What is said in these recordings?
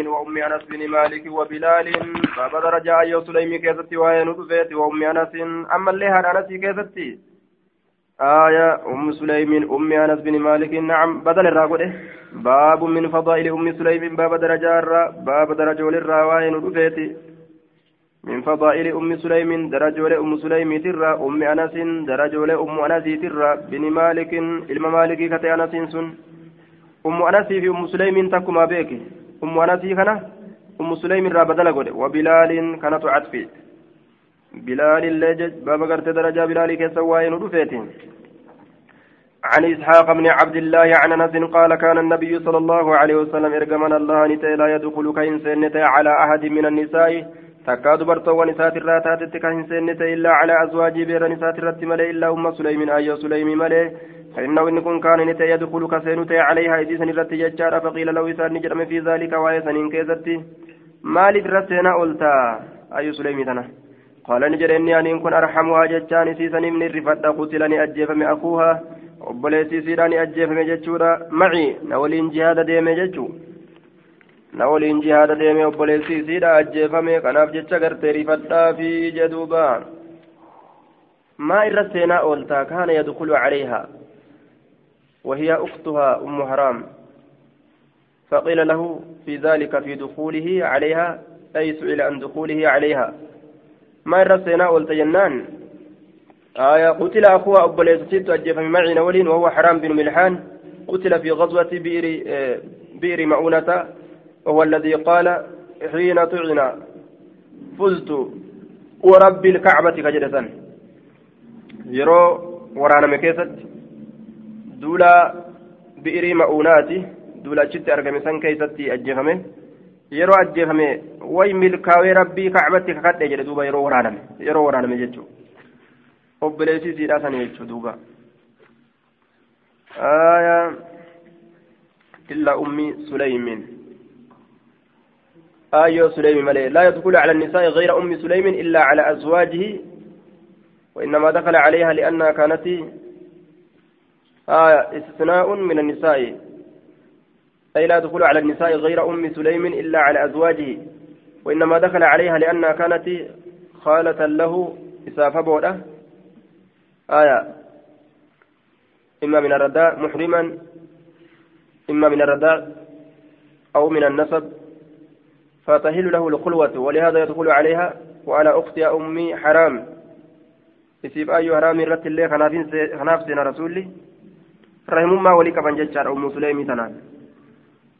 وأم أنس بن مالك وبلال باب درجة أيو سليم كيستي وهي نطفت وأم أنس. أما اللي أنس كيستي؟ آية أم سليم أم أنس بن مالك. نعم بدل الراقود باب من فضائل أم سليم باب درجة باب درجة للرا وهي نطفت من فضائل أم سليم درجة لأم سليم ترى. أم أنس درجة لأم أنس ترى. بن مالك إلما مالك كتي أنس سن. أم أنس في أم سليم تكما بيك. أم أنسي كان أم سليم را بدل قد وبلال كانت عطفي بلال اللي باب قرت درجة بلال كسواين ودفيتين عن إسحاق بن عبد الله عن أنس قال كان النبي صلى الله عليه وسلم إرجمن الله نتي لا يدخل كإنسان نتي على أحد من النساء تكاد برتو ونسات الراتات كإنسان نتي إلا على أزواج بير نسات الرات ملي إلا أم سليم أي سليم ملي فإنه إن كن كان نتي يدخل كسينتي عليها إذ سنرت ججارة فقيل له إسان نجرم في ذلك ويسن كيزتي مالي برسينا أولتا أي سليم تنا قال نجر إني أن كن أرحمها ججان سيسن من الرفت قتلني أجيفم أخوها obboleessii siidhaan ajjeefame jechuudha maci na waliin jihaada deeme jechuu na waliin jihaada deeme obboleessii siidha ajjeefame kanaaf jecha gartee rifadhaa fi jedhuuba maa irra seenaa ooltaa kaana yadkulu calayha وهي أختها أم حرام فقيل له في ذلك في دخوله عليها أي سئل عن دخوله عليها. ما الرسينا والتجنان آية قتل أخوها أبو ليست أجف معي نولين وهو حرام بن ملحان. قتل في غزوة بئر آه، بئر مؤونة. وهو الذي قال حين طعن فزت ورب الكعبة كجدة يرو ورانا مكيست duula bi'irii ma'uunaati duula achitti argame san keessatti ajjeefame yeroo ajjeefame way milkaawee rabbii kacbatti kakadhe jedhe duuba yeroo waraaname yeroo waraaname jechuu obboleessii siidhaa sana jechuu duuba آية إلا أم سليم آية سليم ملي لا يدخل على النساء غير أم سليم إلا على أزواجه وإنما دخل عليها لأنها كانت آية استثناء من النساء. أي لا دخول على النساء غير أم سليم إلا على أزواجه. وإنما دخل عليها لأنها كانت خالة له إسافة بودة. آية. إما من الرداء محرما إما من الرداء أو من النسب. فتهل له الخلوة ولهذا يدخل عليها وعلى أخت أمي حرام. يسيب أي حرام رت الله خناف سين رسولي. Rahimummaa walii qaban jechaadha ummu suleemii tanaan.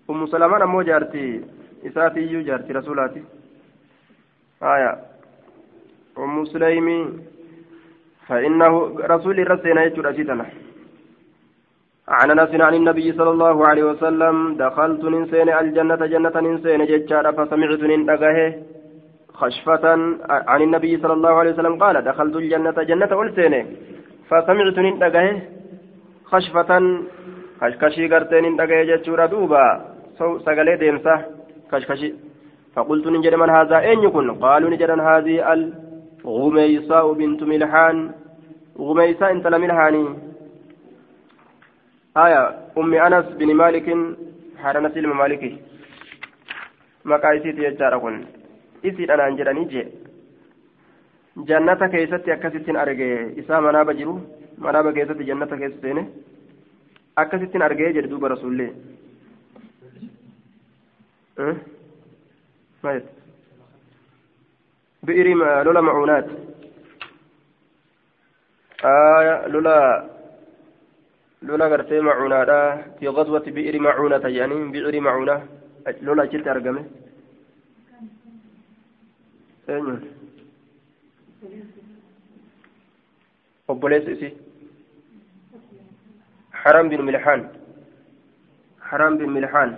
Ummu salamaan ammoo jaartii isaati iyyuu jaartii rasuulaati. Haya ummu suleemii فإنه رسول الرسول يجود أشيتنا عن أنس عن النبي صلى الله عليه وسلم دخلت ننسين الجنة جنة ننسين ججارة فسمعت ننتقه خشفة عن النبي صلى الله عليه وسلم قال دخلت الجنة جنة ألسين فسمعت ننتقه kashfatan kashkashii garteen hin dhagaye jechuudha duuba. Sagalee deemsa kashkashi. فقلت نجد من هذا أين يكون قالوا نجد هذه الغميساء بنت ملحان غميساء انت لملحاني آية أم أنس بن مالك حرنا سلم مالكي مقايسيت يجار كن إسيد أنا أنجراني جي جنة كيستي أكستين أرجي إسا منابا جرو manaaba keessatti jannata keessa seene akkasittiin argee jedhe duuba rasuullee bi'irii lola macuunaat lola lola gartee macuunaadha fi qaswati bi'iri macuunata jedhanii bi'iri macuuna lola achitti argame eenyuun obboleessi isii حرام بن ملحان. حرام بن ملحان.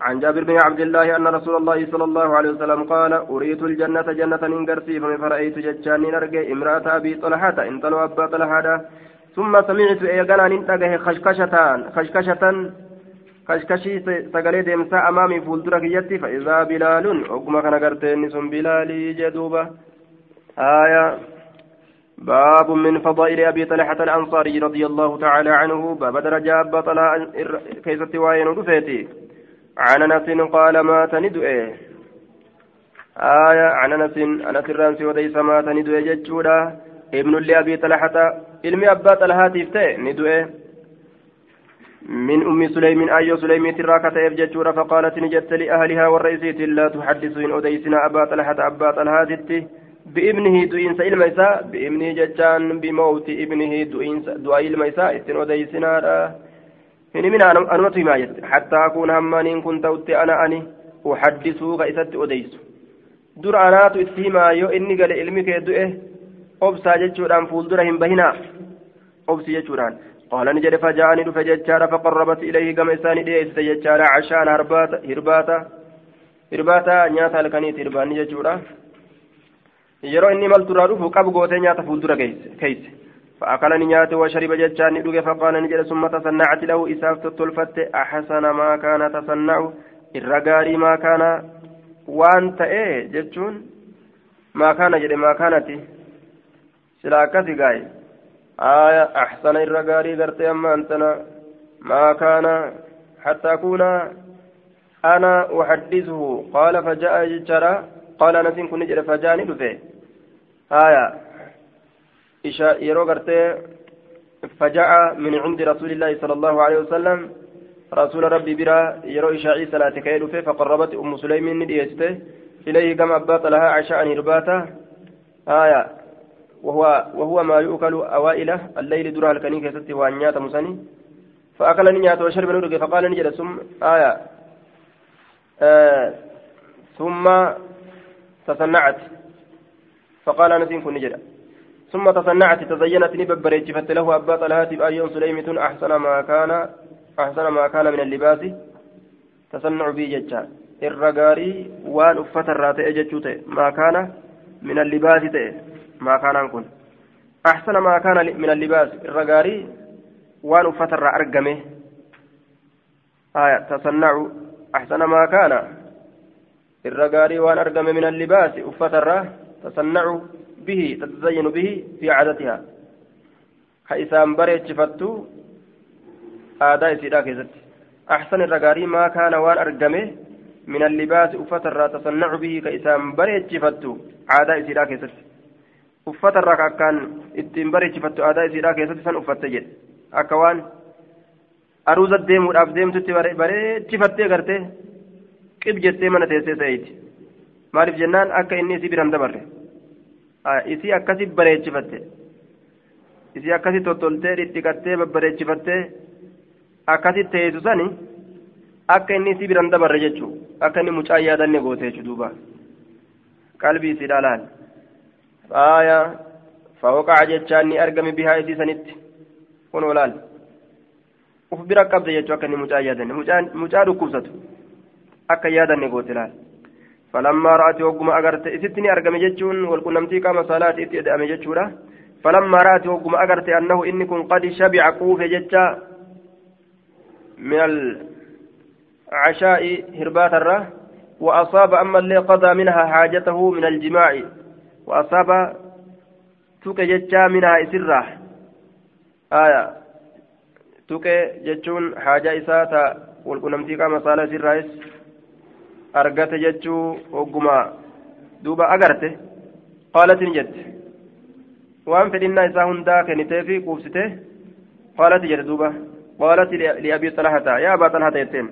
عن جابر بن عبد الله أن رسول الله صلى الله عليه وسلم قال أريت الجنة جنة إنقرسي فرأيت ججان نرجع امرأة أبي طلحة إن طلوا أبا طلحة ثم سمعت إيقانا ننتقه خشكشة خشكشة خشكشي سقلي ديمسا أمامي فولدرك يتي فإذا بلال أقوم كان قرتين سن بلالي جدوبة. آية باب من فضائل أبي طلحة الأنصاري رضي الله تعالى عنه باب درجة أبا طلحة كيف تواين رفيتي عن أنس قال مات ندؤه آية عن أنس أنس الرانسي وديس مات ندؤه جتشودا ابن لأبي طلحة علمي أبا طلحة تفتي ندؤه من أم سليم أي سليم تراكة يفجتشورا فقالت نجت لأهلها والرئيسية لا تحدث إن أديسنا أبا طلحة أبا طلحة بإبنه دوئنس إلما إساء بإبنه جتان بموت إبنه دوئنس دعاء إلما إساء إتن أديسنا هني من أنمت ما جت حتى أكون همان إن كنت أنا أني أحدثوك إسات أديس در أنات إتهما يو إني قال علمك دوئه أبسا جتشوران فولدر هم بهنا. أبسي جتشوران قال نجد فجاءني فجتشارا فقربت إليه كما إساني ديس جتشارا عشان هرباتا هرباتا هرباتا نياتا لكنيت هرباني جتشورا yeroo inni malturraa dhufu qabu gootee nyaata fuuldura keeyse فأكل نيات وشرب جتان ندوك فقال نجد ثم تصنعت له إساف تتلفت أحسن ما كان تصنع الرقاري ما كان وانت إيه جتون ما كان جد ما كانت سلاكتي قاي آية أحسن الرقاري قرت أما أنتنا ما كان حتى أكون أنا أحدثه قال فجاء جترا قال نسين كن جد فجاني دفه آية. yeroo gartee فجاء من عند رسول الله صلى الله عليه وسلم. رسول ربي برا يرو إشاعي صلاة كيدوفي فقربت أم سليم نديسته إليه كما أباط لها عشاء هرباتا آية. وهو وهو ما يؤكل أوائل الليل درها الكنيكة ستي وأنيات مسني. فأكل نيات وشرب نورك فقال نجد ثم آية. آه ثم تصنعت فقال نسين كن نجد. ثم تصنعت تزينت نببريج له أبا طلحة بأيون سليمة أحسن ما كان أحسن ما كان من اللباس تصنع به ججا. الرقاري وان أفت الراتئ ما كان من اللباس ما كان أنكن أحسن ما كان من اللباس. الرقاري وان أفت الرأرقمه آية. تصنع أحسن ما كان. الرقاري وان من اللباس. أفت الرأ تصنع به تتزين به في عادتها كإسام بريتش فتو آداء سيدا كيست أحسن الرقاري ما كان وان أرقمه من اللباس أفتر تصنع به كإسام بريتش فتو آداء سيدا كيست أفتر كان ittiin bareechifattu aadaa isiidhaa keessatti san uffatte jedhe akka waan aruuza deemuudhaaf deemtutti bareechifattee gartee qib jettee mana teessee ta'eeti maaliif jennaan akka inni isii biran dabarre? Isii akkasi bareechifatte. Isii akkasi tottoltee dhidhiqattee babbareechifattee akkasi teessu sani akka inni isii biran dabarre jechuu akka inni mucaa yaadanne goote jechuu duuba. Qalbii isii dhaalaan faaya fawqaca jechaan ni argame bihaa isii sanitti. Kun olaal. Uf bira qabde jechuu akka inni mucaa yaadanne. Mucaa dhukkubsatu akka yaadanne goote laal فلما رأت وقم أغرت إستني أرقم جتشون والكنمتي قام صلاة إتئدأم جتشورا فلما رأت وقم أغرت أنه إني كن قد شبع قوف جتشا من العشاء هربات الره وأصاب أما اللي قضى منها حاجته من الجماع. وأصاب توك جتشا منها إسرة. آية. توك جتشون حاجة إساتا والكنمتي قام صلاة إسرة. argate jechuu ogumaa duuba agarte qaalatin jette. Waan fedhinnaa isaa hundaa kennitee fi quubsite qaalati jedhe duuba. Qaalati liabii xalahata yaa abaa xalahata jetteen.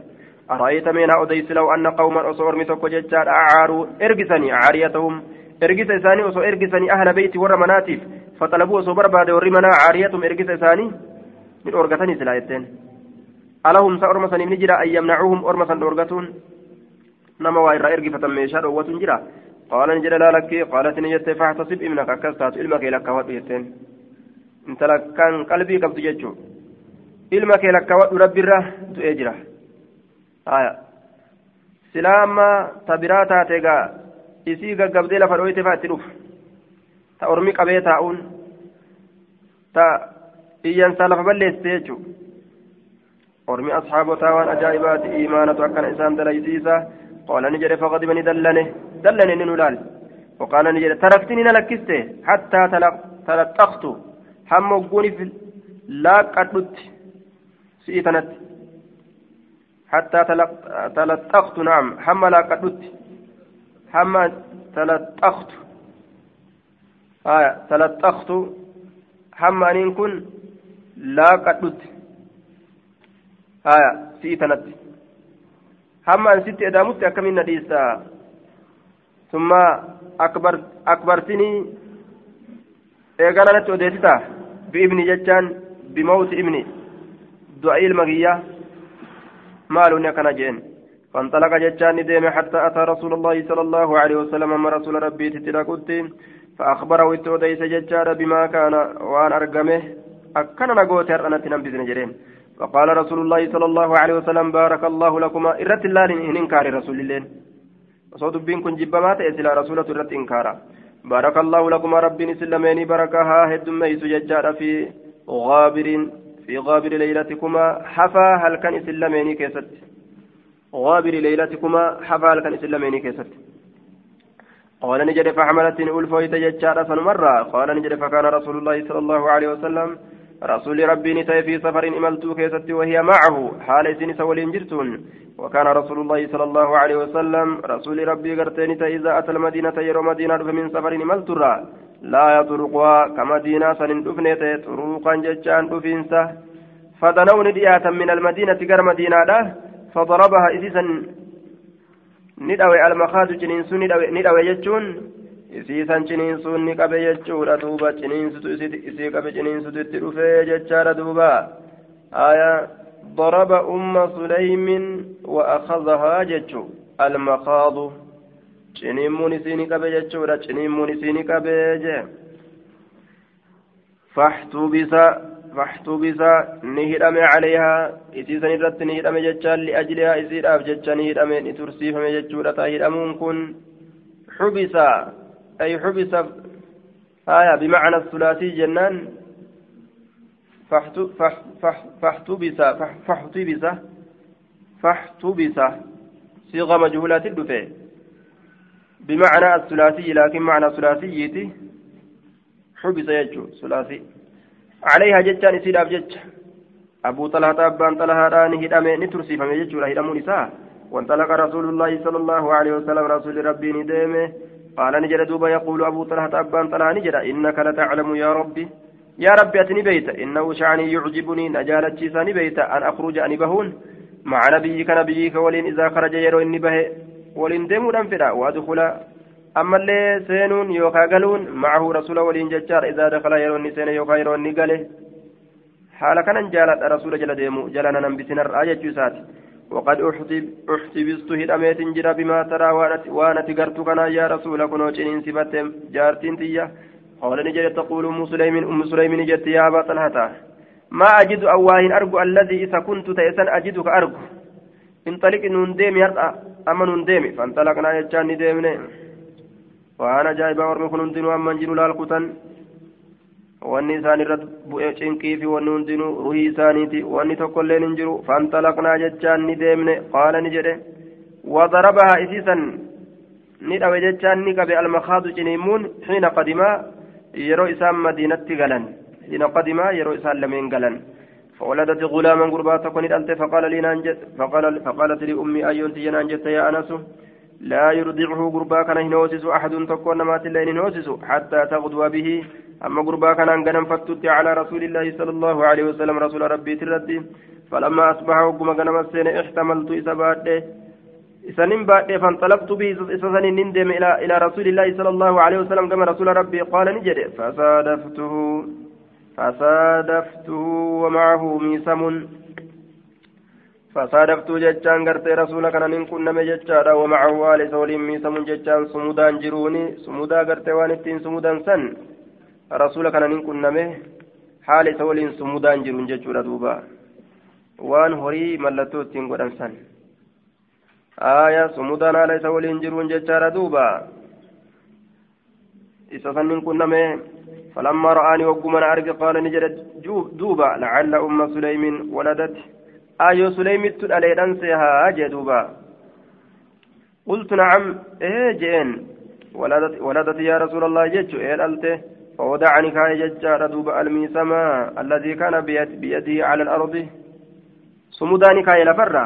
Ara'ayta meenaa odeysi lahu anna qawman osoo ormi tokko jechaadha acaaruu ergisanii acaariyatahum ergisa isaanii osoo ergisanii ahla beyti warra manaatiif faxalabuu osoo barbaade warri manaa acaariyatum ergisa isaanii ni dhoorgatanii silaa jetteen. Alahum sa orma saniif ni jedha laalakki qaalat ni jette faxtasib ibnaka akkas taatu ilma kee lakkaawwadhu jetteen intala kan qalbii qabdu jechuu ilma kee lakkaawwadhu rabbirra du'ee jira haya silaa amma ta biraa taate gaa isii gaggabdee lafa dhoyte faa itti dhufu ta ormi qabee taa'uun ta iyyansaa lafa balleessite jechuu ormi asxaabotaa waan ajaa'ibaati iimaanatu akkana isaan dalaysiisa قال نجري فغضب ندلنه دلني ننولال وقال نجري تركتني نلكست حتى تلطخت. هم وقوني لا قدت سئتنت حتى تلطخت. نعم. حما لا قدت حما تلطخت. آية. تلطخت. حما أن كن لا قدت آية. سيتنت. حما أن ست إدامت أكمل نديسا ثم أكبر أكبرتني إيقانا نتو ديستا بابن جتان بموت ابني دعي المغية مالون كان جين فانطلق جتان ديم حتى أتى رسول الله صلى الله عليه وسلم أما رسول ربي تتلاقوت فأخبره التوديس جتان بما كان وأن أرقمه أكن نقوت أنا تنبذن جرين فقال رسول الله صلى الله عليه وسلم بارك الله لكما. إرت الله إن إنكار رسول الله. وصوت بين كن جبما تأسل رسولة إرت إنكارا بارك الله لكما ربي سلمين بركها هدم ميس ججار في غابر في غابر ليلتكما. حفا هل كان سلمين كيست. غابر ليلتكما. حفا هل كان سلمين كيست. قال نجد فحملت ألفويت ججار فنمرة. قال نجد فكان رسول الله صلى الله عليه وسلم رسول ربي نتاي في سفر إملتو كيست وهي معه حال سنس ولينجرتون وكان رسول الله صلى الله عليه وسلم رسول ربي قرتين إذا أتى المدينة يرو مدينة من سفر إملترا لا يطرقها كمدينة سنن دفنت طرقا ججان دفنسة. فدنون دياتا من المدينة قر مدينة فضربها إذا ندوي المخاض جنين ندوي ججون. Isiisan ciniinsuun ni qabe jechuudha duuba ciniinsutu isii qabe ciniinsutu itti dhufee jechaadha duuba aya ضرب أم سليم وأخذها جتشو المخاض ciniimmuun isiini qabe jechuudha ciniimmuun isiini qabee jee faxtubisa faxtubisa ni hidhame calayhaa isiisan irratti ni hidhame jechaan liajlihaa isiidhaaf jecha ni hidhame ni tursiifame jechuudha taa hidhamuun kun xubisa أي حبس آية بمعنى الثلاثي جنان فاحتبس فاحتبس فاحتبس. صيغة مجهولة الدفع بمعنى الثلاثي لكن معنى ثلاثيتي حبس يجو ثلاثي. عليها جتان يصير أبجج أبو طلحة أبان طلحة راني هدامي نترسي فمي يجو لهدامون نساء وانطلق رسول الله صلى الله عليه وسلم رسول ربي نديمه قال نجد دوبا يقول أبو طلحة أبان طلحة نجد إنك لتعلم يا ربي. يا ربي أتني بيت. إنه شعني يعجبني نجالة شيساني بيت. أن أخرج أني بهون. مع نبيك نبيك ولين إذا خرج يرو إني به. ولين ديمو دنفدا وأدخل. أما اللي سينون يوكا قالون معه رسول ولين ججار. إذا دخل يرو إني سين يوكا يرو إني قاله حال كان جالت رسول جل ديمو. جلنا نمبسنا الآية جسات وقد أحتبست هدميت جرى بما ترى وأنا تقرت كنا يا رسول كنو جنين سبت جارتين تيا. قال نجد تقول أم سليم أم سليم نجد يا أبا طلحة. ما أجد اواه أرجو الذي إذا كنت تيسن أجدك أرجو. انطلق نون ديم يرقى أما نون ديم. فانطلقنا يجان ديمني وأنا جايب ورمي كنون دينو أما نجلو لالقتن wanni isaan irratti bu'ee cinqii fi wanni hundinuu ruhii isaaniiti wanni tokkolleen hin jiru fantalaqnaa jechaan ni deemne qaala ni jedhe wadarabahaa isiisan ni dhawe jechaan ni qabe almakaadu ciniimuun xiina qadimaa yeroo isaan madiinatti galan xiina qadimaa yeroo isaan lameen galan فولدت غلاما غربا تكون فقال لي فقال فقالت لي امي ايون تجنانجت يا انس لا يرضعه غربا كان هنوسس احد تكون مات الليل هنوسس حتى تغدو به أما قربا كان أنقنا فتت على رسول الله صلى الله عليه وسلم رسول ربي تردي فلما أصبح وقم غنم السنة احتملت إذا بعد إسنين بعد فانطلقت به إسنين نندم إلى إلى رسول الله صلى الله عليه وسلم كما رسول ربي قال نجد. فصادفته فصادفته ومعه ميسم. فصادفت جتان قرت رسول كان من كنا جتان ومعه آل سولين ميسم جتان سمودان جروني سمودا قرت وانتين سمودان سن. Haala isa waliin sumudaan jiruun jechuudha duuba waan horii mallattoo ittiin godhan san aayaa sumudaan haala isa waliin jiruun jechaadha duuba isa san nin qunname فلما رآني وقمنا أرجع قال نجد دوبا لعل أم سليم ولدت آيو سليم تدعي أنسيها جدوبا قلت نعم إيه جين ولدت, ولدت يا رسول الله جدت إيه فودعني كاي ججار دوب الميسما الذي كان بيد بيده على الأرض سموداني كاي لفرة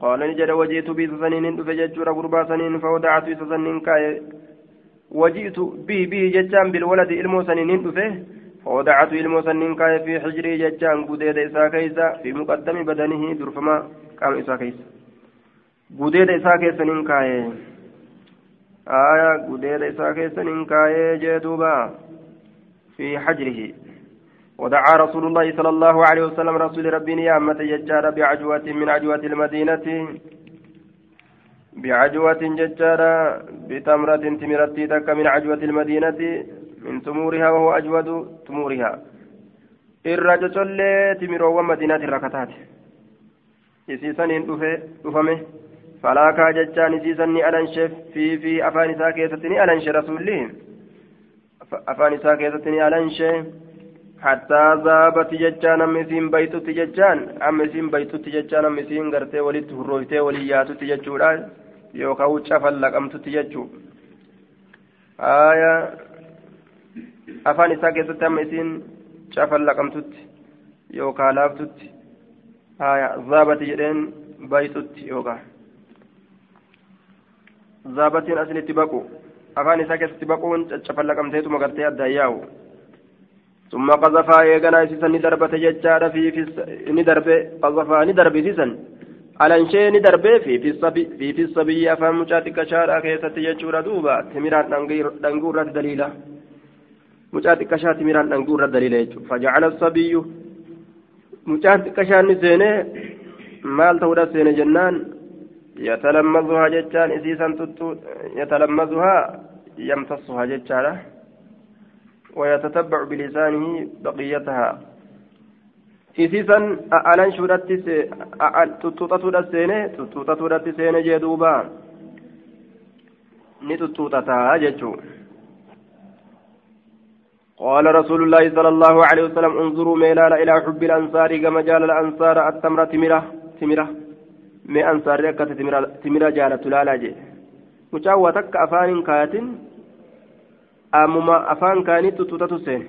قال نجد وجئت بسنين فججر غربا سنين فودعت سنين كاي وجئت به به ججان بالولد إلمو سنين فيه فودعت إلمو سنين كاي في حجري ججان قديد إسا كيسا في مقدم بدنه درفما قام إسا كيسا قديد إسا كيسا سنين كاي آية قديد إسا كيسا سنين كاي في حجره. ودعا رسول الله صلى الله عليه وسلم رسول ربي نيامة ججارة بعجوة من عجوة المدينة بعجوة ججارة بتمرة تمرتي تك من عجوة المدينة من تمورها وهو أجود تمورها. الرجل تمروا ومدينة الركتات إسيسان دفمه فلا كاججان إسيسان ألنشف في في أفان ساكيتتني ألنش رسوله أفان ساكيتتني ألنشف حتى ذهبت ججان أمسين بيتوت ججان أمسين بيتوت ججان أمسين غرتي ولي تهرويتي ولي ياتوت ججوران يوكاو شفل لقمتوت ججو آية أفان إساء كيست أمسين شفل لقمتوت يوكا لافتوت آية ذهبت جدين بيتوت يوكا ذهبتين أسن تبقوا أفان إساء كيست تبقون شفل لقمتيتو مغرتي الداياو ثم قذفا يغنى سيسا ندربة ججارة في في ندرب قذفا ندرب سيسا على شيء ندرب في في الصبي في في الصبي أفهم مشاتك شارع كيسة تججورة دوبا تمرات ننقورة دليلة مشاتك شارع تمرات ننقورة دليلة فجعل الصبي مشاتك شارع نسينه maal ta'uudha seene jennaan? Jechaan isiisan tuttu yatalammazuhaa yamtassuhaa jechaadha ويتتبع بلسانه بقيتها shuudhatti tuttuuxatuudha seene tuttuuxatuudhatti seene jee duuba ni tuttuuxataa jechuu قال رسول الله صلى الله عليه وسلم انظروا ميلال إلى حب الأنصار كما جال الأنصار التمرة تمرة تمرة مي أنصار ركة تمرة تمرة جالة لالا جي مشاوة أفان كاتن ammuma afaan kaanitti tutatu seene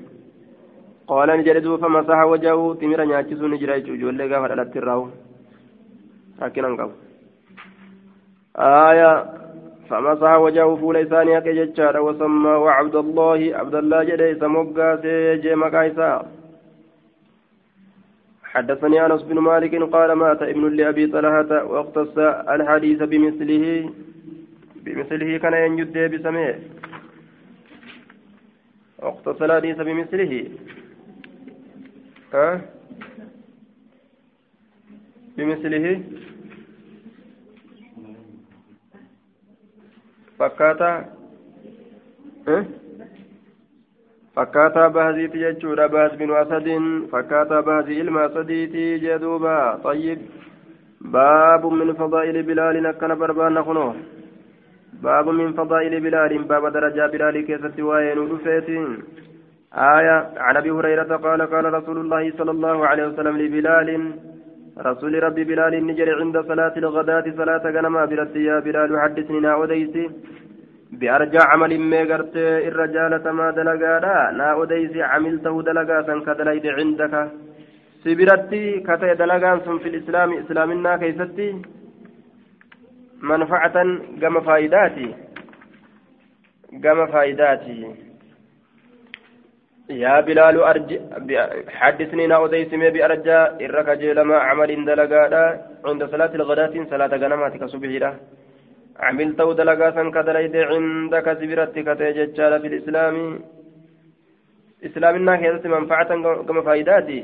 qaala ni jedhe duuba famasaha wajahu timira nyaachisuu ni jira jechuudha ijoollee gaafa dhalatti irraahu rakkinan qabu آية فمسح وجهه فول إساني أكي جتشار وسماه عبد الله عبد الله جدي سموغا سيجي مكايسا حدثني أنس بن مالك قال مات ابن لأبي طلحة واقتص الحديث بمثله بمثله كان ينجد بسميه اقتصر الحديث بمثله. ها؟ بمثله. فكاتا. فكاتا بهزيتي جتشورا بهز بن أسد فكاتا بهزي إلما أسديتي جدوبا طيب باب من فضائل بلال نكن بربان نخنوه باب من فضائل بلال باب درجة بلال كيست وين ودفيتين آية عن أبي هريرة قال قال رسول الله صلى الله عليه وسلم لبلال رسول ربي بلال نجر عند صلاة الغداة صلاة غنما برد يا بلال حدثني أديسي بأرجع عمل ما قرت الرجال ما دلقا نا أديسي عملته دلقا كدليد عندك سبرتي كتي دلقا في الإسلام إسلامنا كيستي منفعة قام فائداتي قام فائداتي يا بلال أرج حدثني ناودي سمي بأرجى إرك جيلما عمل دلقادا عند صلاة الغداة صلاة غنماتك صبحيرة عملت دلقا كدليد عندك سبرتك تججال في الإسلام. إسلامنا كيست منفعة كما فائداتي.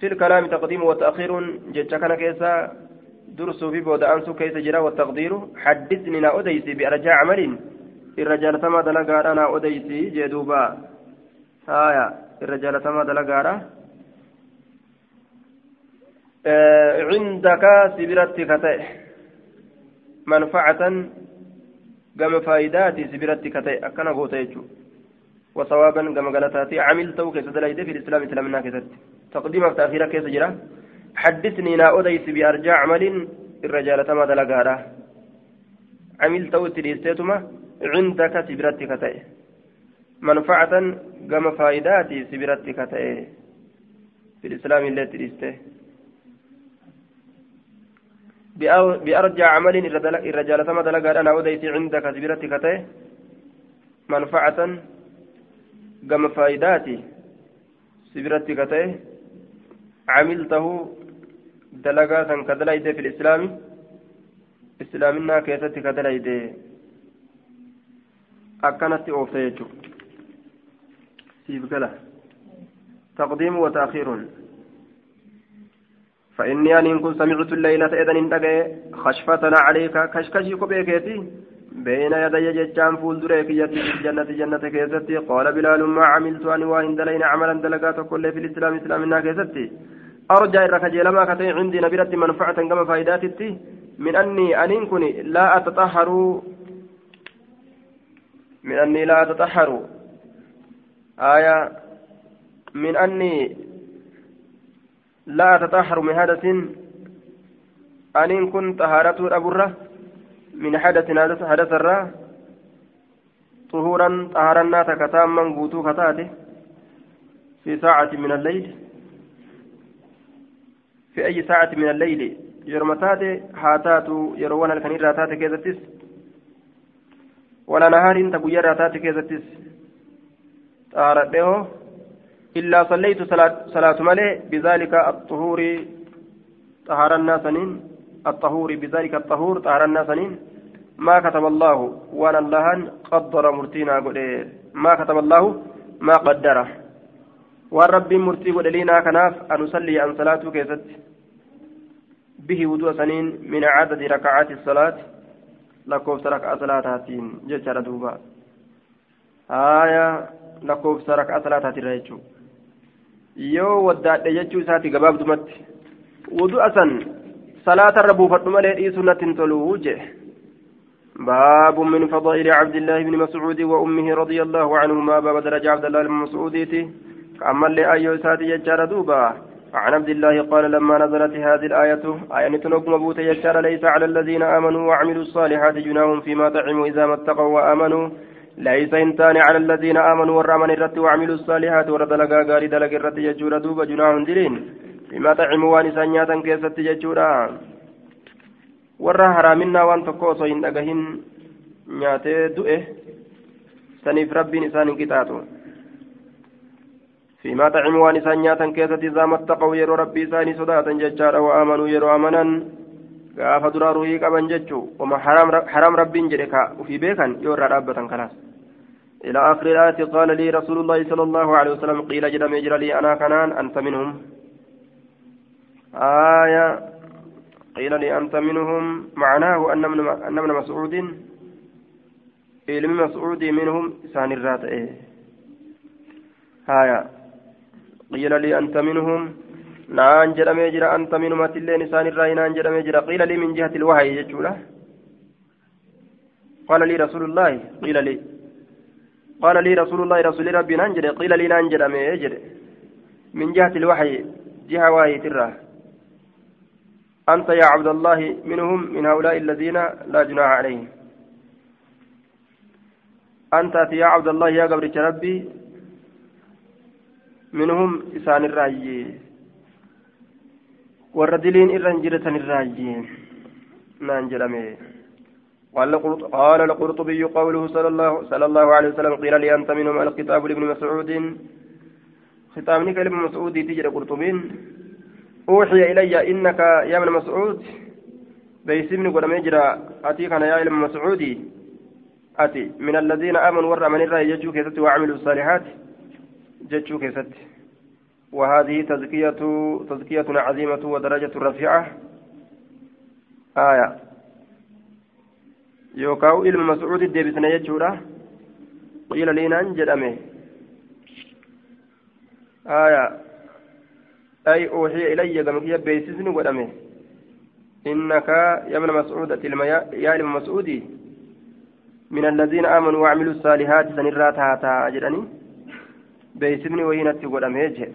في الكلام تقديم وتأخير جتشكنا كيسا درسوا في بود أنسو كيس جرا والتقدير حدثني أديسي بأرجاء عمل. الرجال تما دلقارا نا أديسي جدوبا. آية الرجال تما دلقارا آه عندك سبرتك كتئ منفعة قام فائداتي سبرتك كتئ أكنا قوتا يجو وصوابا قام قالتاتي عملته كيس دلائد في الإسلام إسلامنا كيست تقديمك تأخيرك كيس جرا حدثني نا أديس بأرجع عمل الرجال تما دلقارا عملت وتريستيتما عندك سبرتك تأي منفعة قام فائداتي سبرتك تأي في الإسلام اللي تريسته بأرجع عمل الرجال ثم دلقا أنا وديت عندك سبيرتك منفعة قم فائداتي سبيرتك عملته دلقا سن كدليت في الإسلام إسلامنا كيستك كدليت أكنت أوفيت سيف تقديم وتأخير. فإني أن كنت سمعت الليلة إذن انتقى خشفة عليك كشكشي كبيكيتي بين يدي ججان فول دريك يتي في جنة كيستي. قال بلال ما عملت أن وإن دلين عملا دلقات كل في الإسلام إسلامنا كيستي. أرجع إرك لما كتي عندي نبرة منفعة كما فائداتي من أني أن كني لا أتطهر. من أني لا أتطهر. آية من أني لا أتطهر من حدث أن كن طهارته أبرة من حدث حدث الرا طهورا طهرنا تكتاما قوتو كتاته في ساعة من الليل. في أي ساعة من الليل؟ يرمتات هاتاتو يروون الكنير راتات كيزتس. ولا نهار تقوي راتات كيزتس. طهارته إلا صليت صلاة, ملي بذلك الطهور طهر الناس الطهور بذلك الطهور طهر الناس ما كتب الله وأنا الله قدر مرتينا ما كتب الله ما قدره. والرب مرتي ودلينا كناف أن أصلي عن صلاة كيست. به وضوء سنين من عدد ركعات الصلاة. لكوف ركعة صلاتاتين جيشارة دوبا. آية لكوف ركعة صلاتاتين ريتشو yoo waddaadhe jechuu isaati gabaabdumatti. Wudu'a san salaatarra buufadhu malee dhiisuu natti hin toluu jee باب من فضائل عبد الله بن مسعود وأمه رضي الله عنهما باب درجة عبد الله بن مسعود كما اللي أيو ساتي يجار دوبا عن عبد الله قال لما نزلت هذه الآية آية تنقم بوت يجار ليس على الذين آمنوا وعملوا الصالحات جناهم فيما طعموا إذا ما اتقوا وآمنوا ليس إنتان على الذين آمنوا والرامن الرت وعملوا الصالحات ورد لقا غاري دلق الرت يجور دوب جناح دلين بما طعموا وانسان نياتا كيست يجورا osoo hin dhagahin nyaatee du'e saniif rabbiin isaan hin qixaaxu fiimaa xacimu waan isaan nyaatan keessatti isaa mattaqaw yeroo rabbii isaanii sodaatan jechaadha wa amanuu yeroo amanan gaafa duraa ruhii qaban jechuu oma haraam rabbiin jedhe ka ufii beekan yoo irraa dhaabbatan kanaas إلى آخر الآية قال لي رسول الله صلى الله عليه وسلم قيل جرم يجرى لي أنا كنان أنت منهم. آية قيل لي أنت منهم. معناه أن من أن من مسعود علم مسعود منهم سان الرات إيه. آية قيل لي أنت منهم. نان جرم يجرى أنت منهم. أتلين سان الرأي نان جرم يجرى. قيل لي من جهة الوحي يجوله قال لي رسول الله قيل لي قال لي رسول الله رسول ربي ننجد قيل لي ننجد أجد من جهة الوحي جهة وحي ترى. أنت يا عبد الله منهم من هؤلاء الذين لا جناح عليهم. أنت يا عبد الله يا قبر ربي منهم إسان الراجي والردلين إرنجرة الراجي نانجلمي قال القرطبي قوله صلى الله صلى الله عليه وسلم قيل لي أنت منهم الكتاب لابن مسعود. ختامني كلمة مسعود تجري قرطبين أوحي إلي إنك يا ابن مسعود. بيسمني قد مجرى أتيك أنا يا ابن مسعود. أتي من الذين آمنوا ورى من الرأي يجوا كيست وعملوا الصالحات. جتشو كيست وهذه تزكية تزكية عظيمة ودرجة رفيعة. آية. Yookaan ilma mas'uudi deebisne jechuudha qiila liinaan jedhame aya ay uuxiya ilayya gama kiyya beeksisni godhame innaka yabna mas'uudati ilma yaa ilma mas'uudi من الذين آمنوا وعملوا الصالحات سنرات هاتا جدني wayii natti godhamee jee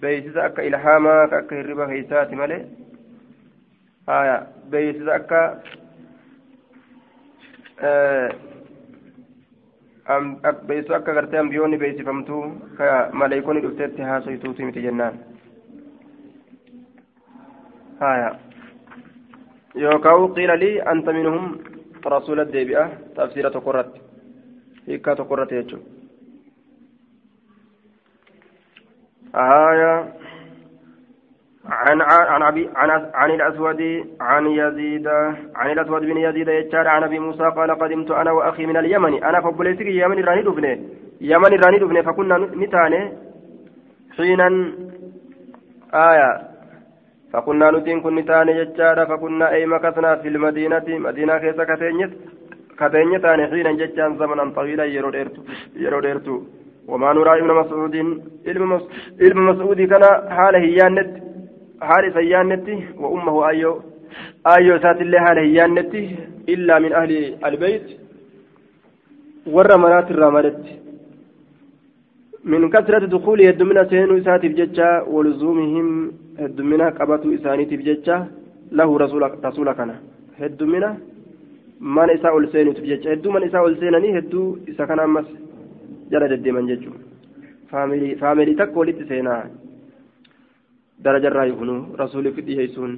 beeksisa akka ilhaamaa akka hirriba keeysaati malee haya beeksisa akka beeysu akka gartee ambiyoonni beeksifamtuu ka maleeykonni dhufteetti haasoytuuti miti jennaan haya yookaan qiila lii anta minhum rasuula deebi'a tafsiira tokko irratti hiikkaa tokko irratti jechuudha haya عن عن أبي عن عن الأسود عن يزيد عن الأسود بن يزيد يجار عن أبي موسى قال قدمت أنا وأخي من اليمن. أنا فبليتك يمن راني دفنه يمن راني دفنه فكنا نتاني حينا. آية. فكنا نتين كن نتاني يجار فكنا أي مكثنا في المدينة. مدينة كيس كتينيت كتينيت أنا حينا ججان زمنا طويلا يرو ديرتو يرو ديرتو وما نرى ابن مسعود. علم مسعود كان حاله يانت. haala isa yaannetti wa ummahu ayyoo ayyoo isaatillee haala hin yaannetti illaa min ahli albeyt warra manaatirraa maletti min kasrati dukuulii heddumina seenuu isaatiif jecha walzuumihim heddumina qabatuu isaaniitiif jecha lahu rasuula kana. Heddumina mana isaa ol seenuutiif jecha. Hedduu mana isaa ol seenanii hedduu isa kana ammas jala deddeeman jechuudha. Faamilii takka walitti seenaa. درجة رايفون رسول في ديهيسون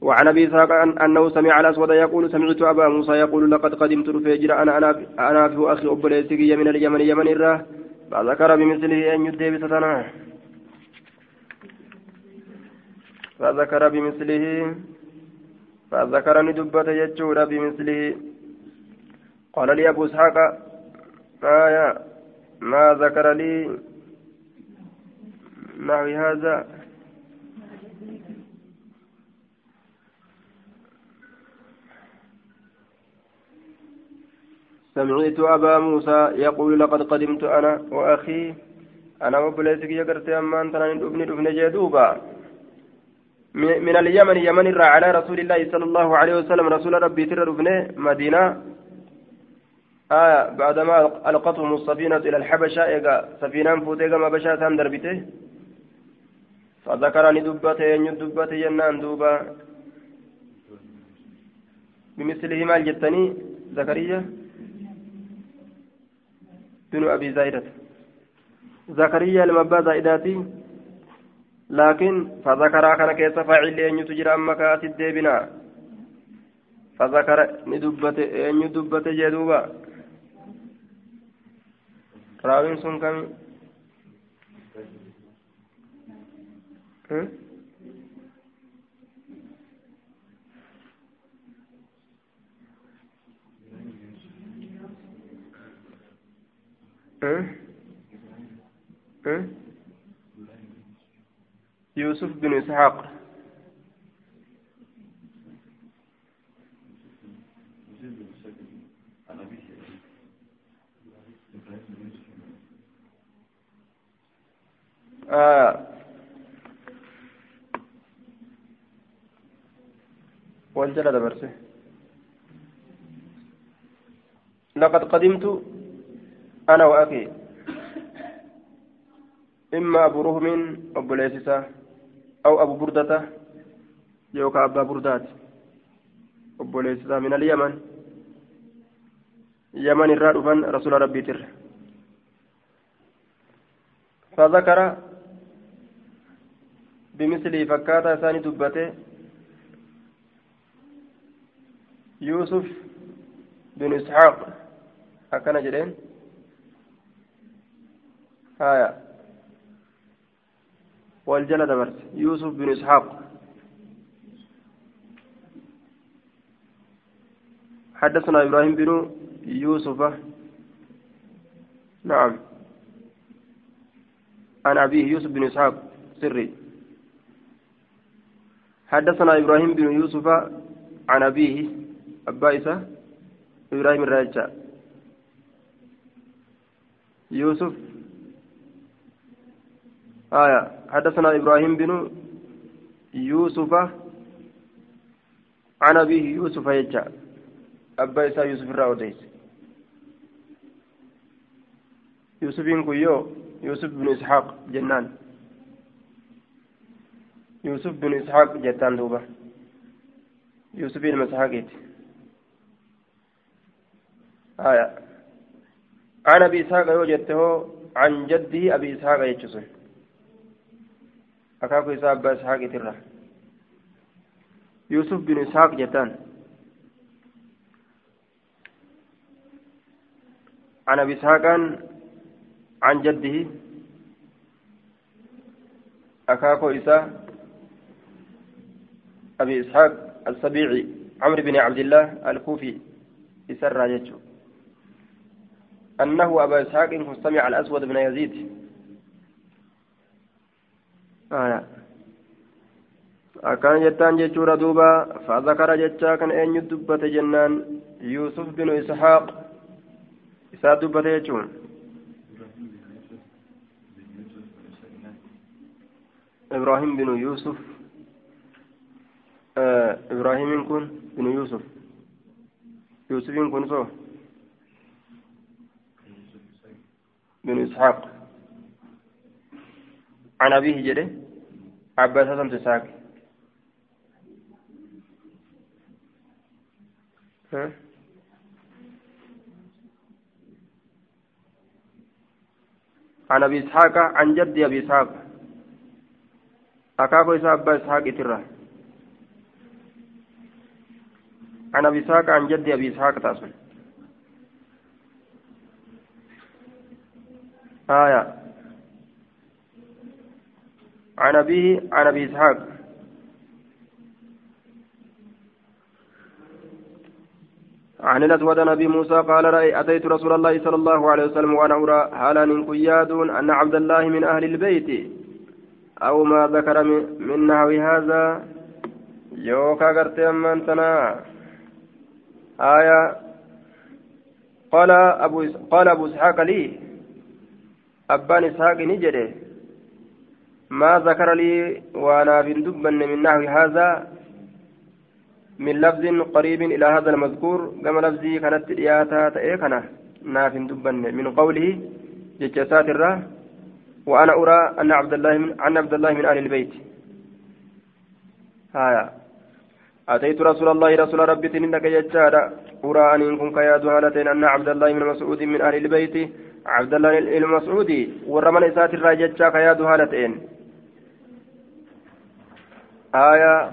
وعن أبي إسحاق أنه سمع الاسود يقول سمعت أبا موسى يقول لقد قدمت رفيجر أنا أنا أنا في أخي ابليسي من اليمن يمن الراه فذكر بمثله أن يدي بستنا. فذكر بمثله فذكر ندبة يجور بمثله. قال لي أبو إسحاق آية ما ذكر لي نحو هذا؟ سمعت أبا موسى يقول لقد قدمت أنا وأخي. أنا وبليتك يقرت أمان تنان ابن ابن جدوبا. من اليمن يمن على رسول الله صلى الله عليه وسلم. رسول ربي تر مدينة. آية بعدما ألقتهم السفينة إلى الحبشة إيقا سفينة فوتيقا ما بشا تان دربته فذكرني دبته ين دبته ينان دوبا. بمثله ما جتني زكريا. بن أبي زايدة زكريا لما زائداتي لكن فذكر كان كيس فاعل أن يتجرى أما كاتب ديبنا فذكر ندبت أن يدبت جدوبا. raawin sun kami يوسف بن إسحاق. آه. والجلد برسه لقد قدمت أنا وأخي. إما أبو رهم أبو ليسسة أو أبو بردة يوكا أبا بردات. أبو ليسسة من اليمن. يمن الرادفا رسول ربي تر. فذكر بمثله فكاتا ثاني دبته. يوسف بن إسحاق. هكذا جرين. هايا والجلد برس يوسف بن إسحاق. حدثنا إبراهيم بن يوسف. نعم. عن أبيه يوسف بن إسحاق سري. حدثنا إبراهيم بن يوسف عن أبيه أبا إبراهيم الراجع يوسف آية. حدثنا إبراهيم بن يوسف. عن أبيه يوسف يجع أبا إسا يوسف الراوديس يوسف كيو يوسف بن إسحاق جنان. يوسف بن إسحاق جتان دوبا. يوسف بن إسحاق آية. عن أبي إسحاق يوجدته. عن جده أبي إسحاق يجسن أكاكو إسحاق أبا إسحاق ترى يوسف بن إسحاق جتان عن أبي إسحاق عن جده أكاكو إسحاق أبي إسحاق السبيعي عمرو بن عبد الله الكوفي إسر يجو أنه أبا إسحاق سمع الأسود بن يزيد آه. أكان جتان جتشورا دوبا فذكر جتشا كان أين يدبت جنان يوسف بن إسحاق إسحاق دبت جتشون إبراهيم بن يوسف آه إبراهيم كن بن يوسف يوسف كن صو بن إسحاق عن عباس حسن تساك عن أبي إسحاق عن جد أبي إسحاق. أكاكو إسحاق أبا إسحاق إتره عن أبي إسحاق عن جد أبي إسحاق تاسم آية. عن أبيه عن أبي إسحاق. عن الأسود نبي موسى قال رأي أتيت رسول الله صلى الله عليه وسلم وأنا أرى هالا قياد أن عبد الله من أهل البيت. أو ما ذكر من نحو هذا؟ يوكا قرت أمانتنا آية قال أبو قال أبو إسحاق لي. أبان إسحاق نجده. ما ذكر لي وأنا في دبن من نحو هذا من لفظ قريب إلى هذا المذكور كما لفظي كانت إياتا تأيكنا ناف دبن. من قوله ججسات الره وأنا أرى أن عبد الله من أن عبد الله من أهل البيت. هايا أتيت رسول الله رسول ربي تنك يجارا أرى أن إن كنت يا هالتين أن عبد الله من مسعود من أهل البيت. عبد الله المسعودي ورمن إسات الراججا كيا هالتين آية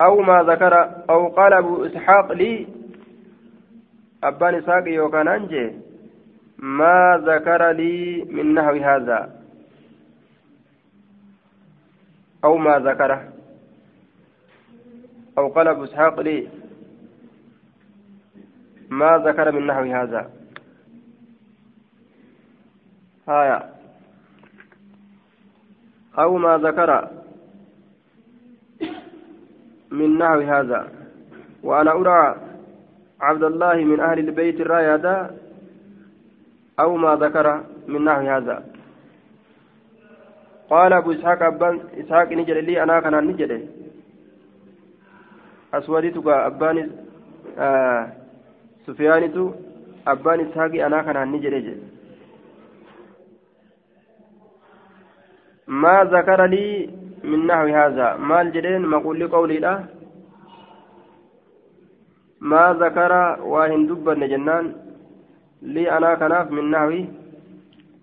أو ما ذكر أو قال أبو إسحاق لي أبان إسحاق يوكان أنجي ما ذكر لي من نحو هذا. أو ما ذكره. أو قال أبو إسحاق لي ما ذكر من نحو هذا. آية. أو ما ذكر من نحو هذا. وأنا أرى عبد الله من أهل البيت الراية أو ما ذكر من نحو هذا. قال أبو إسحاق أبان إسحاق نجد لي أنا كان gaa abbaan sufiyaanitu abbaan ishaaqi anaa kanaan ni jedhe jedhe ما ذكر لي من نحو هذا. مال جدين مقول لقولي ما ذكر واهن دبا جنان. لي أنا كناف من نحو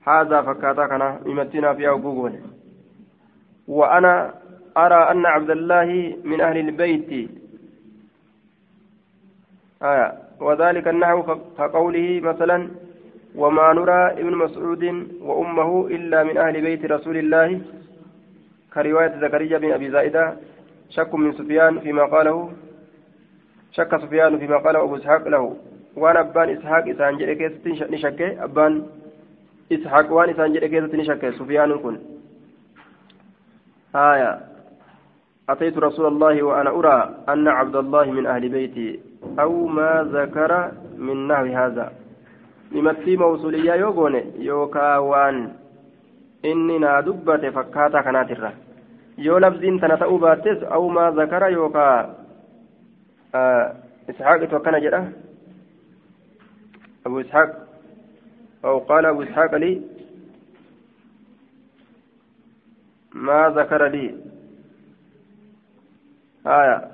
هذا فكاتا كنا. يمتنا في أبوغون وأنا أرى أن عبد الله من أهل البيت. آية. وذلك النحو كقوله مثلا وما نرى ابن مسعود وأمه إلا من أهل بيت رسول الله كرواية زكريا بن أبي زائدة شك من سفيان فيما قاله شك سفيان فيما قاله أبو إسحاق له. وأنا أبان إسحاق جري كيست نشك أبان إسحاق وأن إسان جري كيست نشك سفيان كن. آية. أتيت رسول الله وأنا أرى أن عبد الله من أهل بيتي أو ما ذكر من نحو هذا. لمتي موصولية يوغون يوكا وان نادبت فكاتا كانت الرا يو لفظين تنتأو باتس أو ما ذكر يوكا آه إسحاق توكنا جدا أبو إسحاق أو قال أبو إسحاق لي ما ذكر لي آية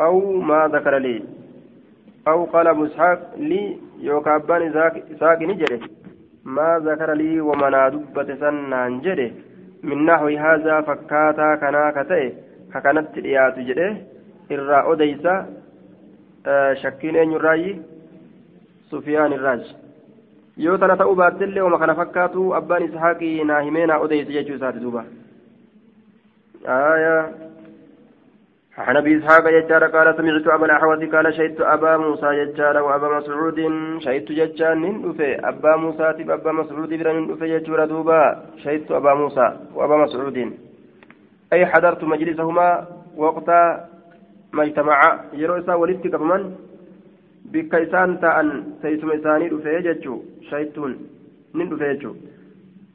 أو ما ذكر لي أو قال أبو إسحاق لي يوكابان إسحاق نجري ما ذكر لي ومنا دبة سنان جري من نحو هذا فكاتا كنا كتئ ككنت ريات جري irraa odeysa shakkiin eenyurraayi sufiyaan irraaj yoo tana ta'uu baattellee wama kana fakkaatu abbaan ishaaqii naa himee naa odeyse jechuu isaati duuba آية عن أبي إسحاق ججار قال سمعت أبا الاحوص قال شهدت أبا موسى ججار وأبا مسعود. شهدت ججار نندفه أبا موسى تب أبا مسعود بن نندفه ججور دوبا. شهدت أبا موسى وأبا مسعود. أي حضرت مجلسهما وقت ما اجتمعا يروي ولدت كفمن isaan ta'an teessuma isaanii dhufee jechuu shaytuun nin dhufe jechuu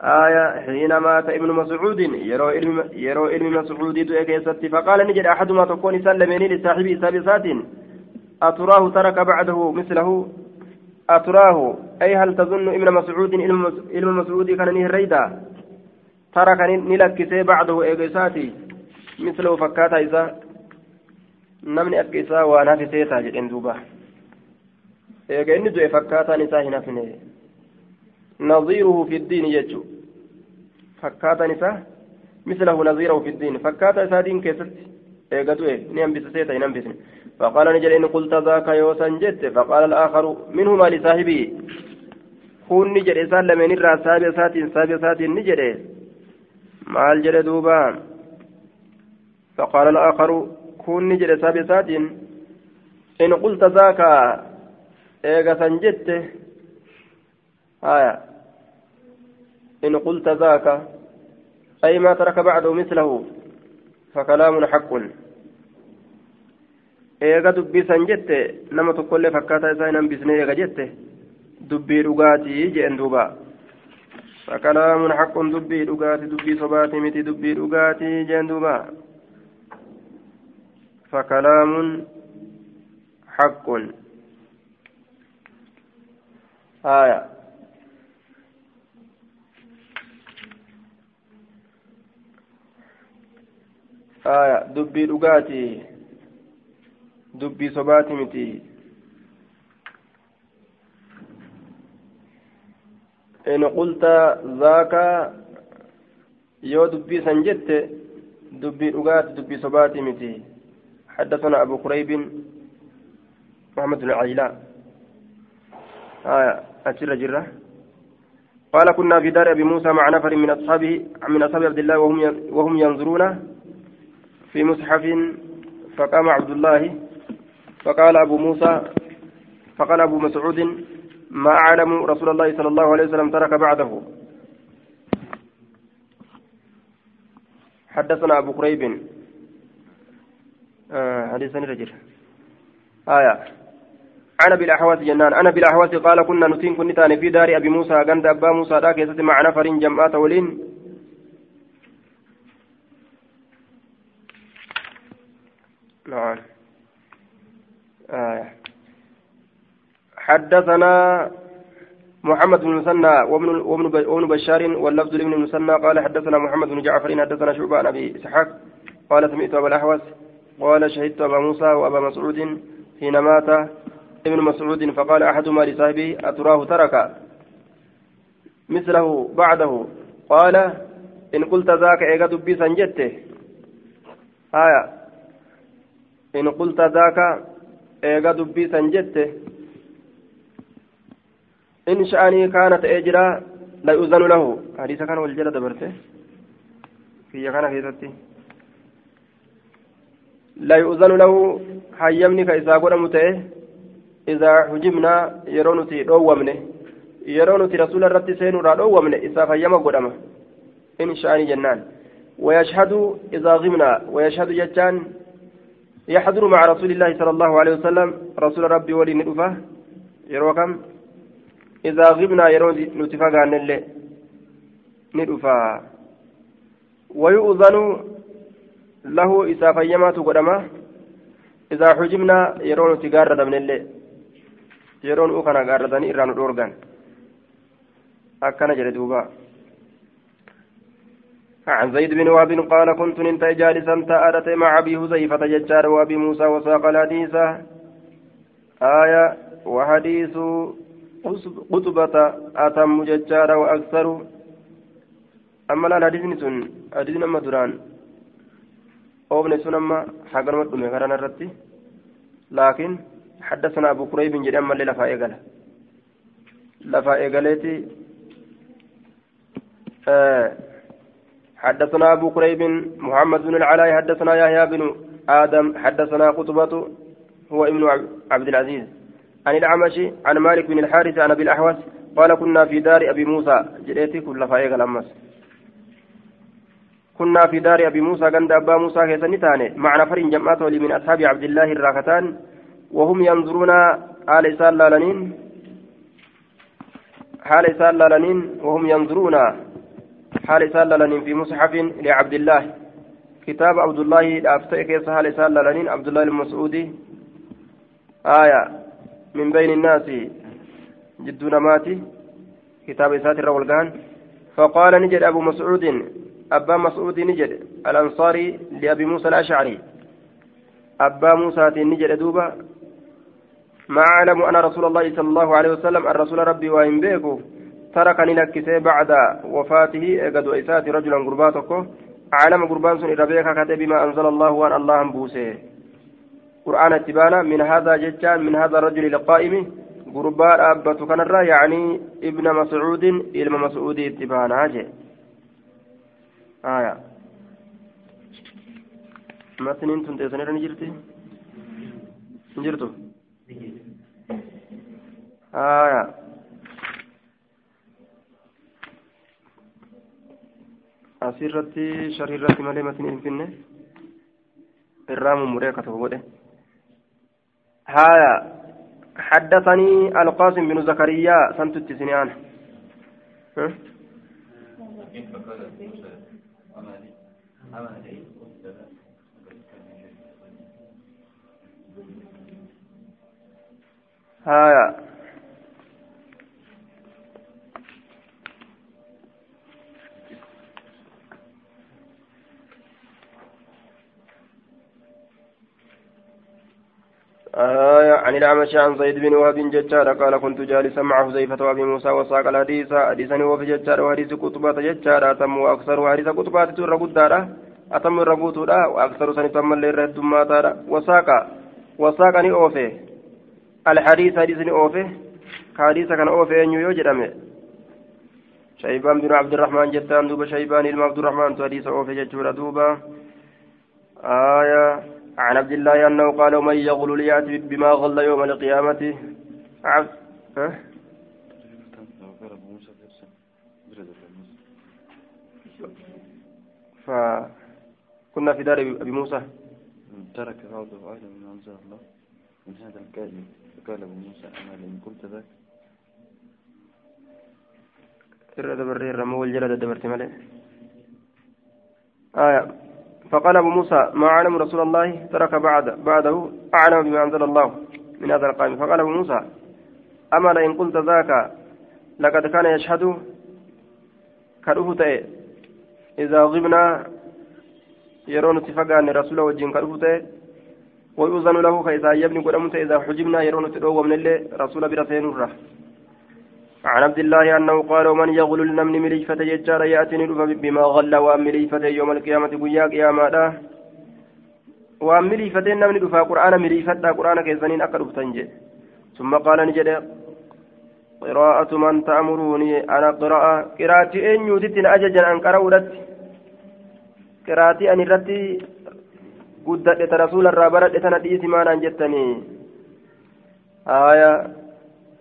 آية حين مات ابن مسعود يرو علم يرو علم مسعود كيستي فقال نجد أحدما تكون سلمني لصاحبي سابسات أتراه ترك بعده مثله أتراه أي هل تظن ابن مسعود علم مسعود كان نهريدا ترك نلك بعده إيقساتي مثله فكاتا إذا نمني أكيسا وأنا في سيتا جئن دوبا. eega inni du'e fakkaataan isaa hin hafne نظيره في الدين يجو. فكاتا نساء مثله نظيره في الدين. فكاتا سادين كيست ايغتو إيه نيم بسيتا ينم بسن فقال نجل إن قلت ذاك يوسا جت. فقال الآخر منهما لصاحبه كون نجل اسال لمن الرا سابي ساتين سابي ساتين نجل مال جل دوبا. فقال الآخر كون نجل سابي ساتين. إن قلت ذاك eega san jette haya in qulta zaaka ay ma taraka bacdahu mislahu fakalaamun haqqun eega dubbii san jette nama tokkollee fakkaataa isaa hin hambisne eega jette dubbii dhugaatii jeen duuba fakalaamun haqqun dubbii dhugaati dubbii sobaati miti dubbii dhugaatii jeen duuba fakalaamun haqqun آية آية دبي لغاتي. دبي صباتي متي. إن قلت ذاك يو دبي سنجت دبي لغات دبي صباتي متي. حدثنا أبو قريب محمد بن عيلان آية أشر جرة. قال كنا في دار أبي موسى مع نفر من أصحابه من أصحاب عبد الله وهم وهم ينظرون في مصحف فقام عبد الله فقال أبو موسى فقال أبو مسعود ما أعلم رسول الله صلى الله عليه وسلم ترك بعده. حدثنا أبو قريب آه حديث رجل. آية. أنا بالأحواس جنان. أنا بالأحواس قال كنا نتين كنتان في دار أبي موسى عند أبا موسى ذاك مع نفر جمعات ولين. نعم. آه. حدثنا محمد بن المثنى وابن وابن بشار واللفظ لابن المثنى قال حدثنا محمد بن جعفر حدثنا شعبان أبي إسحاق قال سمعت أبا الأحوص قال شهدت أبا موسى وأبا مسعود حين مات ابن مسعود فقال أحدهما لصاحبه أتراه ترك مثله بعده؟ قال إن قلت ذاك إيغا دبي سنجته آية. إن قلت ذاك إيغا دبي سنجته إن شأني كانت إجرا لا يؤذن له. حديث كان والجلد دبرته في كان في لا يؤذن له. حيمني كإذا قد متئه إذا حجبنا يرونتي دومنه يرونتي رسول الرب سينورا دومنه إذا فيما قدما إن شاء جنان. ويشهد إذا غمنا. ويشهد جتان يحضر مع رسول الله صلى الله عليه وسلم. رسول ربي ولي ندفه. يروكم إذا غبنا يرون نتفاق عن اللي ندفه. ويؤذن له إذا فيما تقدما إذا حجبنا يرون تجارة من kana gaarratanii irraa nu dhoorgan akkana jedhe duuba عن زيد بن وهب قال كنت انت جالسا تأرت مع أبي حذيفة ججار وأبي موسى وساق الحديث. آية وحديث قطبة أتم ججار وأكثر. أما الحديث سن حديث أما دران. oofne sun amma haganuma dhume karana irratti laakiin حدثنا أبو كريب جري أما اللي لفا إيقلا لفا إيقاليتي آه حدثنا أبو كريب محمد بن العلاء حدثنا يحيى بن آدم حدثنا قطبة هو ابن عبد العزيز. عن الأعمش عن مالك بن الحارث عن أبي الأحوص قال كنا في دار أبي موسى. جريتي كل فايق الأمس. كنا في دار أبي موسى. عند أبا موسى كيسنتان مع نفر جمعات من أصحاب عبد الله الراكتان وهم ينظرون حال إسال لالنين حال إسال لالنين وهم ينظرون حال إسال لالنين في مصحف لعبد الله كتاب عبد الله الأفتئ كيس حال إسال لالنين عبد الله المسعودي. آية من بين الناس جدون ماتي. كتاب إسات الرولقان فقال نجد أبو مسعود أبا مسعود نجد الأنصاري لأبي موسى الأشعري. أبا موسى نجد دوبا ما أعلم أن رسول الله صلى الله عليه وسلم الرسول ربي وإن بيكو. تركني لكسي بعد وفاته. قد وإسات رجلا قرباتك أعلم قربان سن ربيك كتب بما أنزل الله وأن الله بوسه. قرآن اتبانا من هذا ججان من هذا الرجل القائم قربان أبت كنرا يعني ابن مسعود إلما مسعود اتبانا جي. آية. متنين تنتظر نجرتي؟ نجرتو. آية. Asirratti shariirratti malee matin hin finne irraa mummuree akka ta'u godhe haya حدثني القاسم بن زكريا سنت سنيان هايا آية عن الأعمش عن زيد بن وهب ججار قال كنت جالسا مع حذيفة وأبي موسى وساق الحديث. حديثا وفي ججار وحديث كتبة ججار. أتم وأكثر حديث كتبة تر قدارة أتم الرقوتورا وأكثر سنتم الليل ردماتارا وساق. وساقني أوفي. الحديث حديثني أوفي. حديث كان أوفي أن يوجد شيبان بن عبد الرحمن جدان دوبا. شيبان إلما عبد الرحمن حديث أوفي ججور دوبا. آية عن عبد الله أنه قال من يغل ليأتي بما غل يوم القيامة؟ عبد ها؟ فكنا في دار أبي موسى. ترك بعضه أهلا من أنزل الله من هذا الكائن. فقال أبو موسى أنا لئن قلت ذاك؟ irra moo wal jala daddabarte malee آية. فقال أبو موسى ما أعلم رسول الله ترك بعد بعده أعلم بما أنزل الله من هذا القائم فقال أبو موسى أما لئن قلت ذاك لقد كان يشهد كرفت إذا غبنا يرون اتفاقا رسول وجين كرفت ويؤذن له فإذا يبني قدمت إذا حجبنا يرون تدعو من الله رسول برسين الرح. عن عبد الله أنه قال ومن يغل النمل مليفة يجار يأتي بما غل وأم مليفة يوم القيامة قيا قياما وأم مليفة النمل دفا قرآن مليفة قرآن كيسنين أقرب تنجي ثم قال نجد قراءة من تأمروني؟ أنا قراءة قراءتي أن يوتت أججا أن قرأت قراءتي أن رتي قدت رسول الرابرة تنديس ما ننجتني آية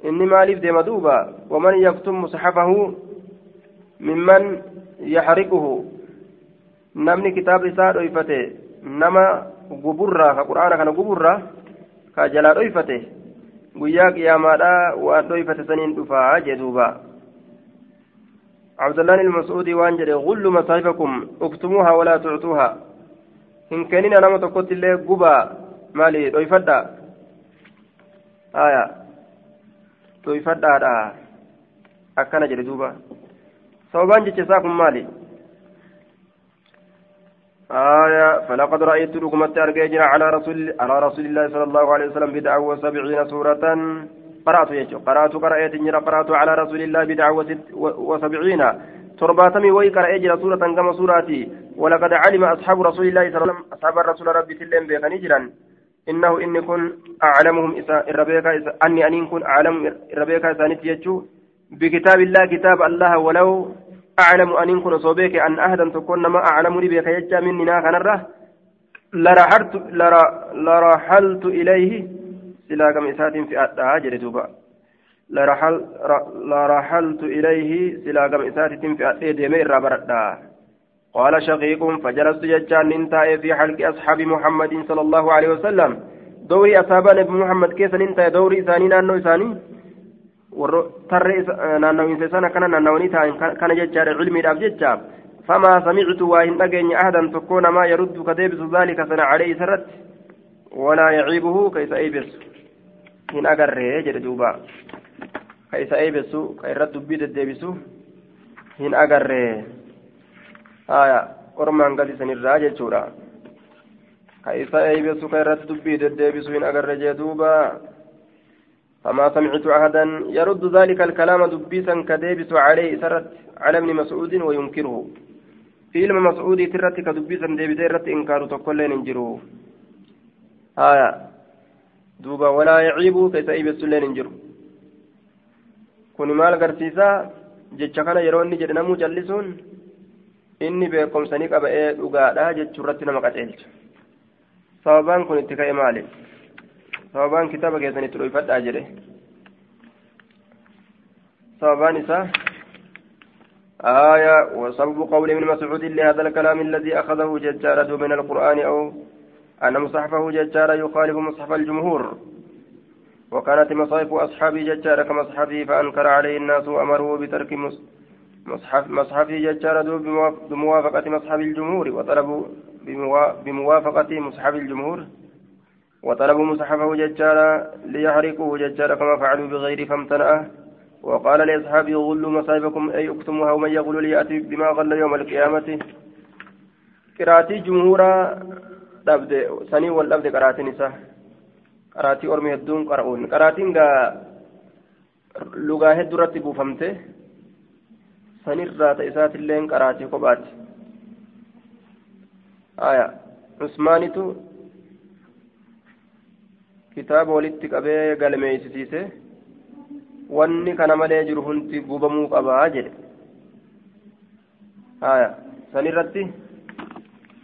inni maaliif deema duuba waman yaktum musxafahu mimman yaxriquhu namni kitaaba isaa dhoyfate nama guburraa ka qur'aana kana guburraa ka jalaa dhoyfate guyyaa qiyaamaadha waan dhoyfate saniin dhufaa jee duuba عبد الله المسعودي وان جري غلوا مصاحفكم اكتموها ولا تعطوها إن كان أنا متقوت اللي قبا مالي دويفدا آية toyfadhaadha akkana jedhe duuba. Sababaan jecha isaa kun maali? فلقد رأيت رقمت أرجينا على رسول على رسول الله صلى الله عليه وسلم بدعة وسبعين سورة قرأت يجو قرأت قرأت إني قرأت على رسول الله بدعة وسبعين ترباتمي وي قرأت سورة كما سورة ولقد علم أصحاب رسول الله صلى الله عليه وسلم أصحاب الرسول ربي تلين بيخني جرا إنه إني كن أعلمهم إسا الربيكا أني أني كن أعلم الربيكا إسانيت يجو بكتاب الله كتاب الله ولو أعلم أن كن صوبيك أن أهدا تكون ما أعلم لي بك يجا مني ناخنره لرحلت لرحلت إليه. سلا كم في أدها جريتوبا لرحل لرحلت إليه. سلا كم في ديمير رابردا قال شقيق فجلست ججان انتهى في حلق أصحاب محمد صلى الله عليه وسلم. دوري أصحاب نبي محمد كيف انتهى دوري إساني نانو إساني؟ tarree naannawinsa sana kana naannawanii ta'an kana jechaadha cilmiidhaaf jecha فما سمعت واهن أجن أحدا تكون ما يرد كذبس ذلك سنة عليه سرت. ولا يعيبه كيس أيبس؟ هن أجر يجد دوبا كيس أيبس؟ كي رد بيد الدبسو. هن أجر آية أرمان قد سن الراجل شورا كيس أيبس كي رد بيد الدبسو هن أجر جدوبا فما سمعت أحدا يرد ذلك الكلام دبيسا كديبس عليه سرت على ابن مسعود وينكره في علم مسعود ترت كدبيسا ديبسا رت إنكار تقول ننجره آية دوبا ولا يعيب كيس لين ننجره kun maal agarsiisaa jecha kana yeroo inni inni beekumsanii qaba'ee dhugaadha jechuu irratti nama qaceelcha sababaan kun itti ka'e maali sababaan kitaaba keessanitti dhoyfadhaa jedhe sababaan isaa آية وسبب قول ابن مسعود لهذا الكلام الذي أخذه ججارة من القرآن أو أن مصحفه ججارة يخالف مصحف الجمهور وكانت مصاحف أصحابه ججارة كمصحفه فأنكر عليه الناس وأمره بترك مصحف مصحفه ججارة بموافقة مصحف الجمهور وطلبوا بموافقة مصحف الجمهور. وطلبوا مصحفه ججارا ليحرقوه. ججارا كما فعلوا بغير فامتنأه وقال لأصحابه غلوا مصائبكم أي اكتموها ومن يغل ليأتي بما غل يوم القيامة. قراتي جمهورا دبد سني والدبد قراتي نساء. قراتي أرمي هدون قرؤون. قراتين غا لغا هدو رتبو الرات إسات اللين قراتي قبات آية عثمانيتو kitaaba walitti qabee galmeeysisiise wanni kana malee jiru hundi gubamuu qabaa jedhe haya san irratti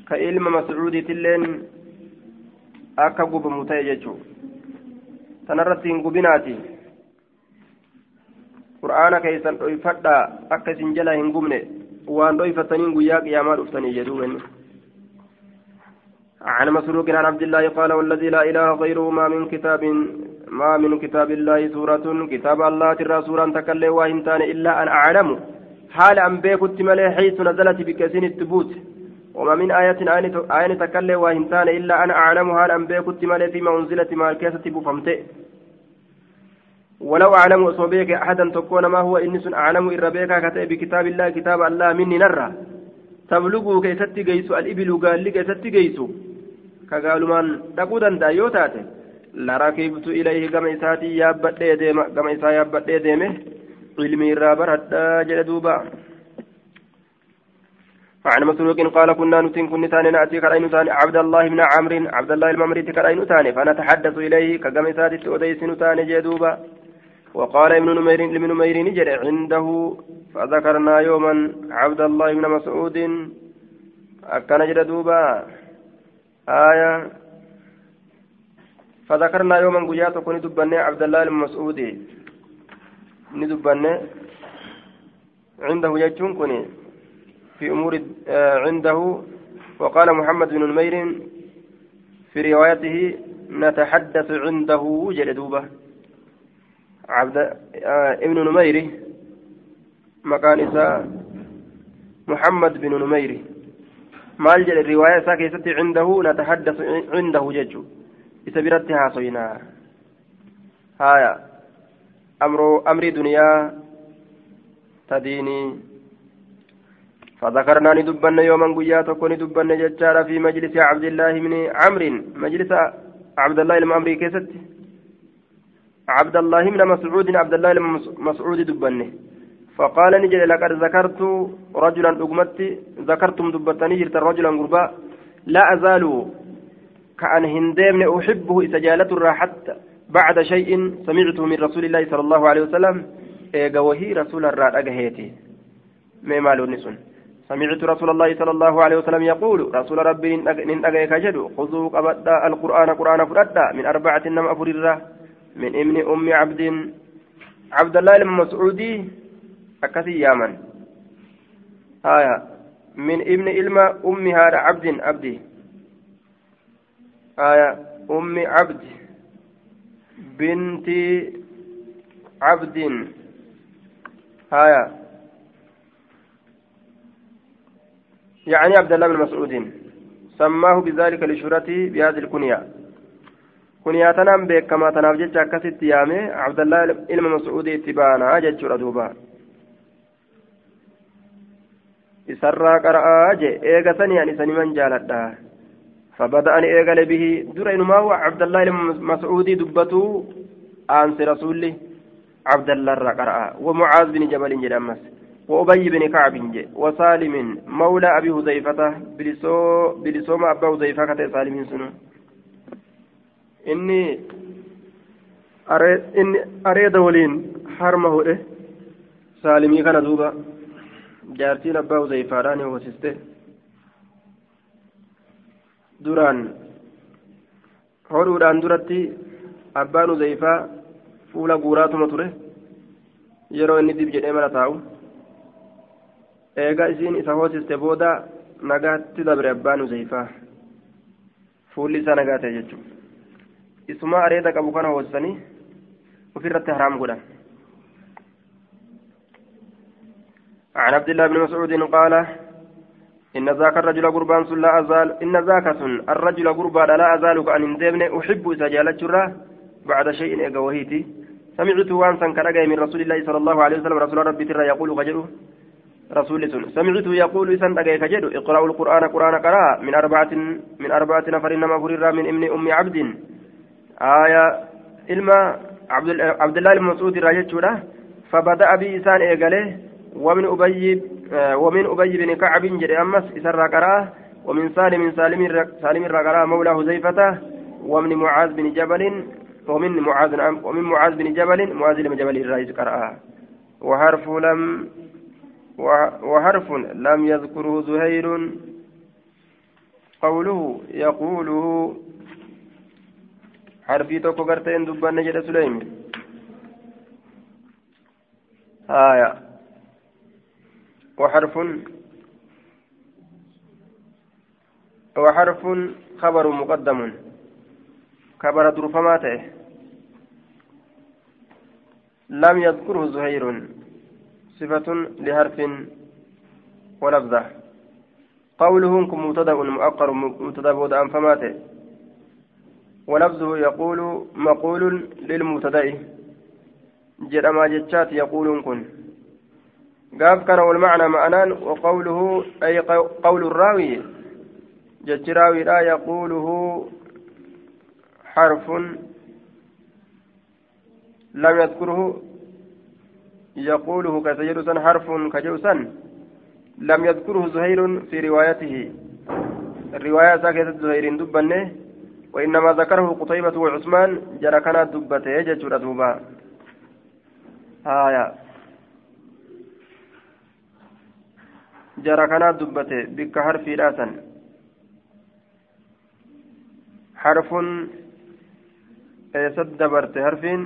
ka ilma mascuudiitilleen akka gubamu ta'e jechuu tanarratti hin gubinaati qur'aana keeysan dhoyfadhaa akka isin jala hin gubne waan dhoyfataniin guyyaa qiyaamaa dhuftanii jedhuubenni عن مسروق عن عبد الله قال والذي لا إله غيره ما من كتاب ما من كتاب الله سورة كتاب الله ترى سورة تكلم وإنتان إلا أن أعلم حال أن بيكت ملي حيث نزلت بكسين التبوت وما من آية آية تكلم وإنتان إلا أن أعلم حال أن بيكت ملي فيما أنزلت مع الكاسة بفمته ولو أعلم أصوبيك أحدا تكون ما هو إنس أعلم إربيك كتاب بكتاب الله كتاب الله مني نرى. تبلغوا كيستي جيسو الإبل قال لي كيستي جيسو. kagaalumaan dhaquu danda'a yoo taate larakibtu ilayhi gama isaatii yaabbadhee deema gama isaa yaabbadhee deeme ilmi irraa baradhaa jedhe duuba عن مسروق قال كنا نتين كن تاني نأتي كرأي نتاني. عبد الله بن عمرو عبد الله الممري كرأي نتاني. فنتحدث إليه كقم سادت أديس نتاني جدوبا وقال ابن نمير لابن نمير نجر عنده فذكرنا يوما عبد الله بن مسعود. أكن جدوبا آية. فذكرنا يوما قيات كوني دبني عبد الله المسعودي ندبني. عنده يجون كوني. في أمور آه عنده. وقال محمد بن نمير في روايته نتحدث عنده. جلدوبة عبد آه ابن نمير مكان محمد بن نمير maal jedhe riwaayaa isaa keessatti cindahu natahaddasu cindahu jechu isa biratti haasoyinaa haya amroo amrii duniyaa tadiinii فذكرنا ندبن يوما قياتك ندبن ججارا في مجلس عبد الله بن عمرو مجلس عبد الله المأمري كيست عبد الله بن مسعود عبد الله بن مسعود دبنه. فقال نجد لقد ذكرت رجلا أقمت ذكرتم دبتني جرت رجلا قربا. لا أزال كأن هندمن أحبه جالت حتى بعد شيء سمعته من رسول الله صلى الله عليه وسلم. إيجا وهي رسول الراد أجهيتي ما مالو نسون. سمعت رسول الله صلى الله عليه وسلم يقول رسول ربي إن أجيك جدو خذوا القرآن قرآن فردا من أربعة نم أفررة من ابن أم عبد عبد الله المسعودي أكثي يامن. آية من ابن إلما أم هذا عبد عبدي آية أم عبد بنت عبد. آية يعني عبد الله بن مسعود. سماه بذلك لشهرته بهذه الكنية. كنية تنام بك كما تنام جتش كست يامي عبد الله بن مسعود اتبانا جتش ردوبا isarraa qara'aa je eega sanii ani sani man jaaladha فبدأني إيقال به درين ما هو عبد الله المسعودي دبته أنس رسولي عبد الله الرقراء ومعاذ بن جبل جرمس وأبي بن كعب وسالم مولى أبي حذيفة بلسو بلسوم أبا حذيفة كتي سالم سنو أريد إني أريد ولين حرمه إيه سالمي كان دوبا jaartiin abbaa uzayfaadhaan hoosiste duraan hodhuudhaan duratti abbaan uzayfaa fuula guuraatuma ture yeroo inni dib jedhee mana taa'u eega isiin isa hoosiste booda nagaatti dabre abbaan uzayfaa fuulli isaa nagaa ta'e jechuudha isuma areeda qabu kana hoosisanii ofirratti haraam godhan. عن عبد الله بن مسعود قال إن ذاك الرجل قربان لا أزال إن ذاك الرجل قربان لا أزال كأن اندمن أحب جالت بعد شيء إيقا سمعت وانسا كرقي من رسول الله صلى الله عليه وسلم رسول ربي ترى يقول خجلوا رسول سمعت يقول إذا دقي خجلوا اقرأوا القرآن قرآن قراء من أربعة من أربعة نفر إنما فرر من ابن أم عبد. آية إلما عبد, الله المسعود راجت فبدأ بإسان إيقاله ومن أبي ومن أبي بن كعب جري أمس إسر قراه ومن سالم سالم سالم الرقراء مولى حذيفة ومن معاذ بن جبل ومن معاذ ومن معاذ بن جبل معاذ بن جبل الرئيس قرأه وحرف لم وحرف لم يذكره زهير قوله يقوله حرفي توكو قرتين دبان نجد سليم آية وحرف وحرف خبر مقدم خبر درفماته لم يذكره زهير صفة لحرف ولفظة قوله مبتدأ مؤقر مبتدأ بود أنفماته ولفظه يقول مقول للمبتدأ. جرما جتشات يقول كن. قاف كان والمعنى معنان وقوله أي قول الراوي. جج راوي لا يقوله حرف لم يذكره. يقوله كسجلسا حرف كجوسا لم يذكره زهير في روايته. الرواية ساكتة زهير دبنه. وإنما ذكره قتيبة وعثمان جرى كانت دبته جج دوبا آية jara kanaa dubbate bikka harfiidhaa san harfun eessatti dabarte harfiin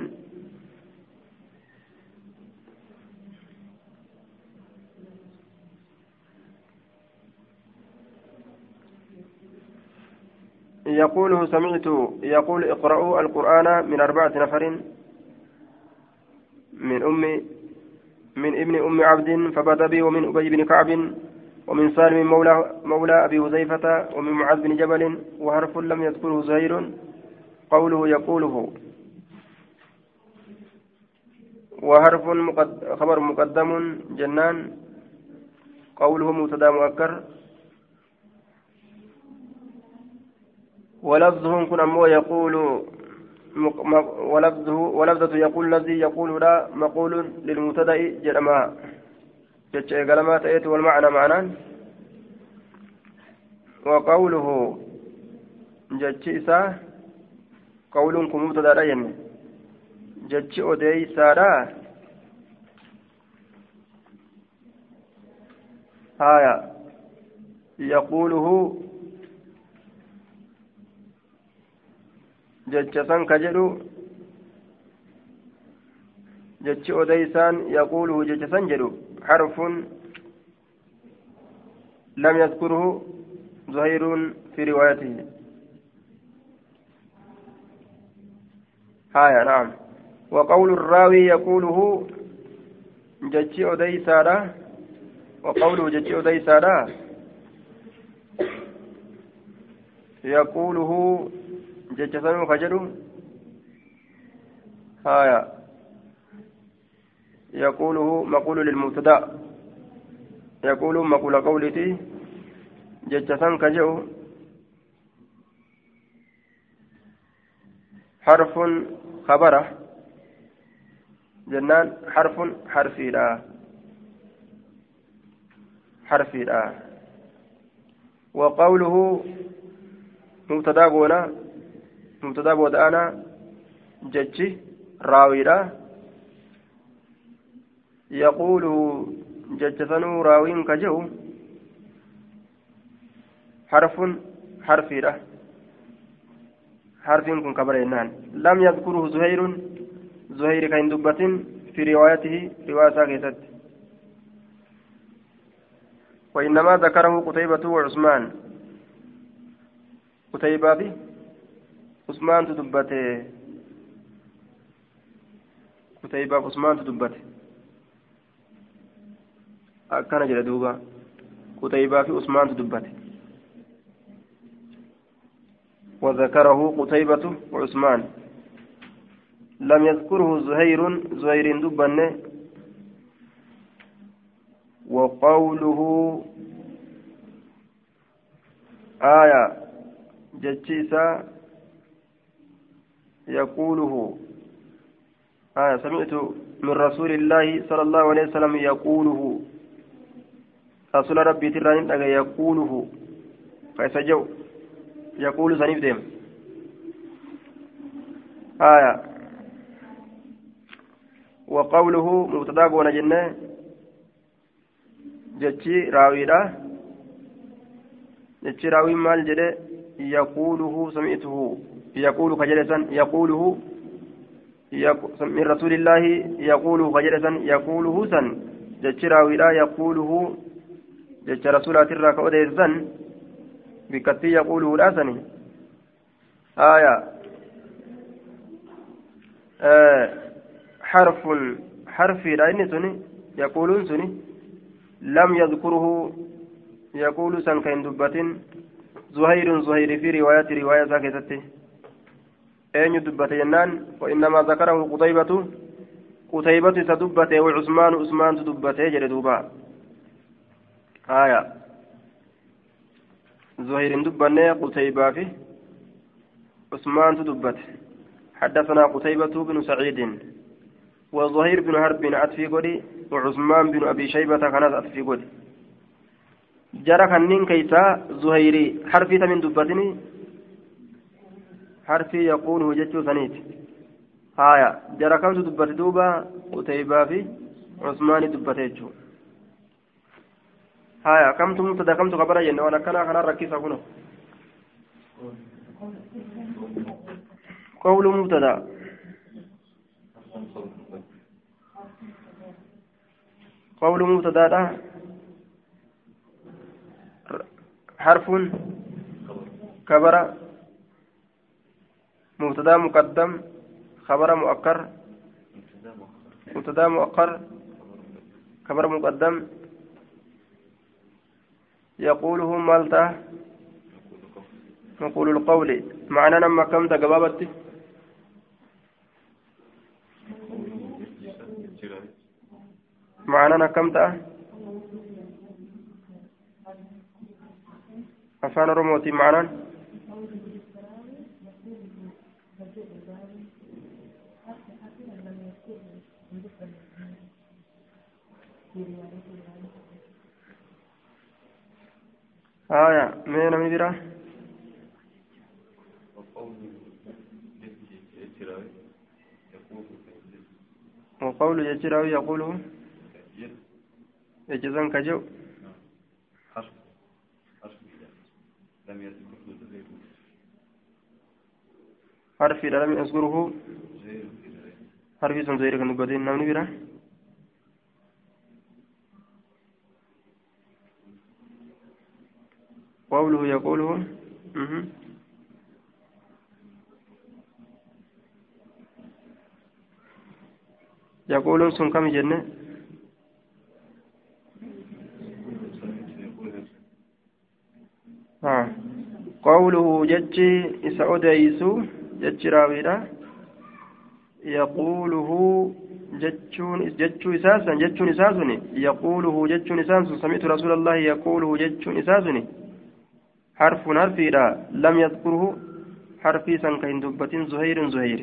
يقوله سمعت يقول اقرأوا القرآن من أربعة نفر من أم من ابن أم عبد فبدا به ومن أبي بن كعب ومن سالم مولى مولى أبي حذيفة ومن معاذ بن جبل وحرف لم يذكره زهير قوله يقوله وحرف مقد... خبر مقدم جنان قوله مبتدا مؤكر ولفظهم كن أمو يقول ولفظه ولفظة يقول الذي يقول لا مقول للمبتدأ جرما. جتش إيقالما تأتي والمعنى معنان. وقوله جتش إساه قول كم مبتدأ لا ينمي جتش أودي سارا آية. يقوله كجلو جتش أوديسان يقوله جتش سن جلو حرف لم يذكره زهير في روايته هايا نعم وقول الراوي يقوله جتشي أدي وقوله جتشي أدي يقوله جتشي خجل هايا يقوله مقول للمبتدا يقول مقول قولتي جتشي كجو حرف خبره جنان حرف حرفي لا حرفي لا وقوله مبتدا بونا مبتدا بودانا جتشي راوي لا يقول جتشسنو راوين كجو حرف حرفي لا حرف كن كبر لم يذكره زهير زهير كان دبة في روايته رواية كيست وإنما ذكره قتيبة وعثمان قتيبة عثمان تدبته. قتيبة عثمان تدبته. أكان جل دوبا. قتيبة في عثمان تدبته. وذكره قتيبة وعثمان لم يذكره زهير زهير دبن وقوله آية جتشيسا يقوله آية سمعت من رسول الله صلى الله عليه وسلم يقوله رسول ربي تراني يقوله فيسجو يقول سنيف ديم. آية وقوله مبتدا قونا جنة جتشي راويدا جتشي راوي مال جده يقوله سمعته. يقول كجلسا يقوله من رسول الله يقوله كجلسا يقوله سن جتشي راويدا يقوله جتشي رسولات الراكو ديسا بكتي يقوله الأسني آية. آه حرف حرف لأن سني يقولون سني. لم يذكره يقول سن كين دبة زهير زهير في رواية رواية ساكتة. أين دبة جنان وإنما ذكره قتيبة قتيبة تدبة وعثمان عثمان تدبة جلدوبا آية زهير دبني قتيبة في عثمان دبت حدثنا قتيبة بن سعيد وزهير بن حرب بن عطفي قدي وعثمان بن أبي شيبة كانت عطفي قدي جرى كنين كيسا زهيري حرفي من دبتني حرفي يقول هجتشو سنيت هايا جرى كم دبت دوبا قتيبة في عثمان دبتيجو هايا كم تمتدى كم تخبر ين وأنا كان كان ركيسا كنو قول مبتدا قول مبتدا حرف كبر مبتدا مقدم خبر مؤخر مبتدا مؤخر خبر مقدم. يقوله مالته نقول القول. معنى لما كم تقبابت معنى كم تأ؟ أفان رموتي معنى. آية من برا وقول ججراوي يقوله يجزن كجو حرف حرف لم يذكره زيد حرف لم يذكره زيد حرف سن زيد كن قدين نمني برا قوله يقوله. يقولون سن كم جنة؟ آه. قوله جتي إسعود يسو جتي راويرا يقوله جتشون جتشو إساسا جتشون إساسني. يقوله جتشون إساسا سمعت رسول الله يقوله جتشون إساسني. حرف حرفي لم يذكره حرفي سن كهن دبة زهير زهير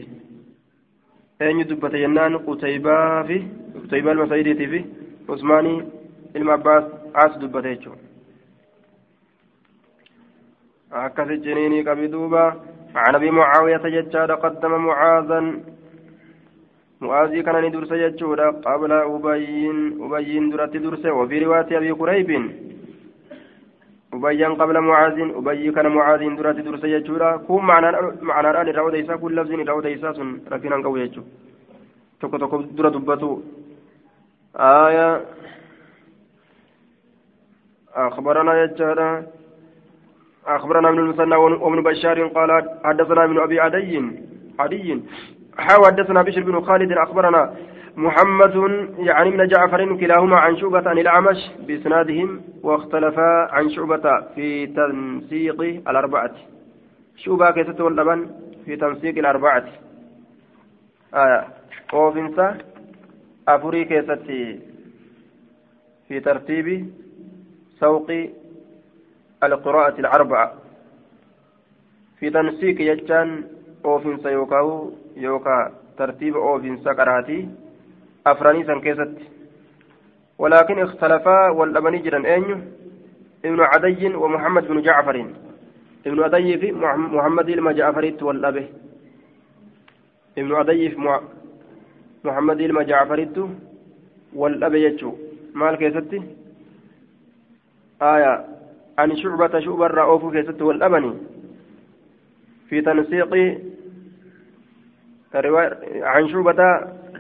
eenyu dubbate jennaan qutaybaa fi qutaybaa ilma sa'iidiitii fi usmaanii ilma abbaas as dubbate jechuudha akkasi jiniinii qabi duuba عن ابي معاويه ججاد قدم معاذا معاذي كان ندرس ججودا قبل ابين ابين درت درس وفي روايه ابي قريب أبين قبل معاذ أبي كان معاذ درات درس يجورا كون معنى معنى الآن الرعود إيسا كل لفظ الرعود إيسا سن ركنا قوي يجو تكو تكو درا دبتو آية أخبرنا يجارا أخبرنا ابن المثنى وابن بشار قال حدثنا ابن أبي عدي عدي حاول حدثنا بشر بن خالد أخبرنا محمد يعني من جعفر كلاهما عن شعبة عن الأعمش بإسنادهم واختلفا عن شعبة في تنسيق الأربعة. شعبة كيست واللبن في تنسيق الأربعة. آية. وفنسا أفري كيست في ترتيب سوق القراءة الأربعة. في تنسيق يجان أوفنسا يوكاو يوكا ترتيب أوفنسا قراتي أفراني سن كيست. ولكن اختلفا والأبني جرا أين؟ ابن عدي ومحمد بن جعفر. ابن عدي في محمد لما جعفر والأبه ابن عدي في محمد لما جعفر والأبه يجو. مال كيستي آية. عن شعبة شعبة الرؤوف كيست والأبني في تنسيق عن شعبة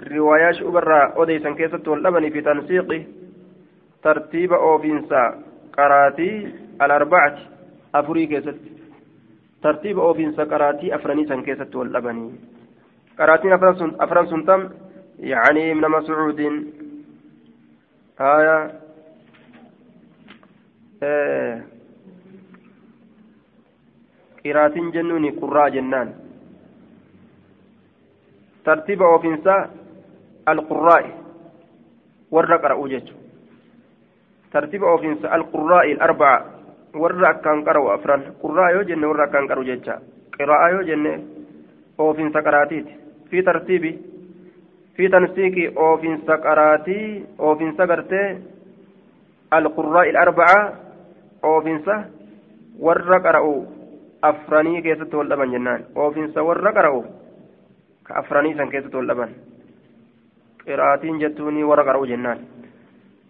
رواية شعبرة أوديسا كيست واللبن في تنسيق ترتيب أوفينسا قراتي الأربعة أفري كيست ترتيب أوفينسا قراتي أفرنيسا كيست واللبن قراتي أفرن سنتم يعني ابن مسعود آية قراتين جنوني قراء جنان ترتيب أوفينسا القراء ورّ قرأوا جيتشو ترتيب أوفينس القراء الأربعة ورّ كان قرأوا أفران قراء يو جنة ورّ كان قرأوا جيتشا قراءة يو جنة أوفينس قراتيت في ترتيب في تنسيق أوفينس قراتي أوفينس قرتي القراء الأربعة أوفينس ورّ قرأوا أفراني كيست واللبن جنان أوفينس ورّ قرأوا كأفراني سن كيست واللبن قراءتين جتوني ورقروا جنان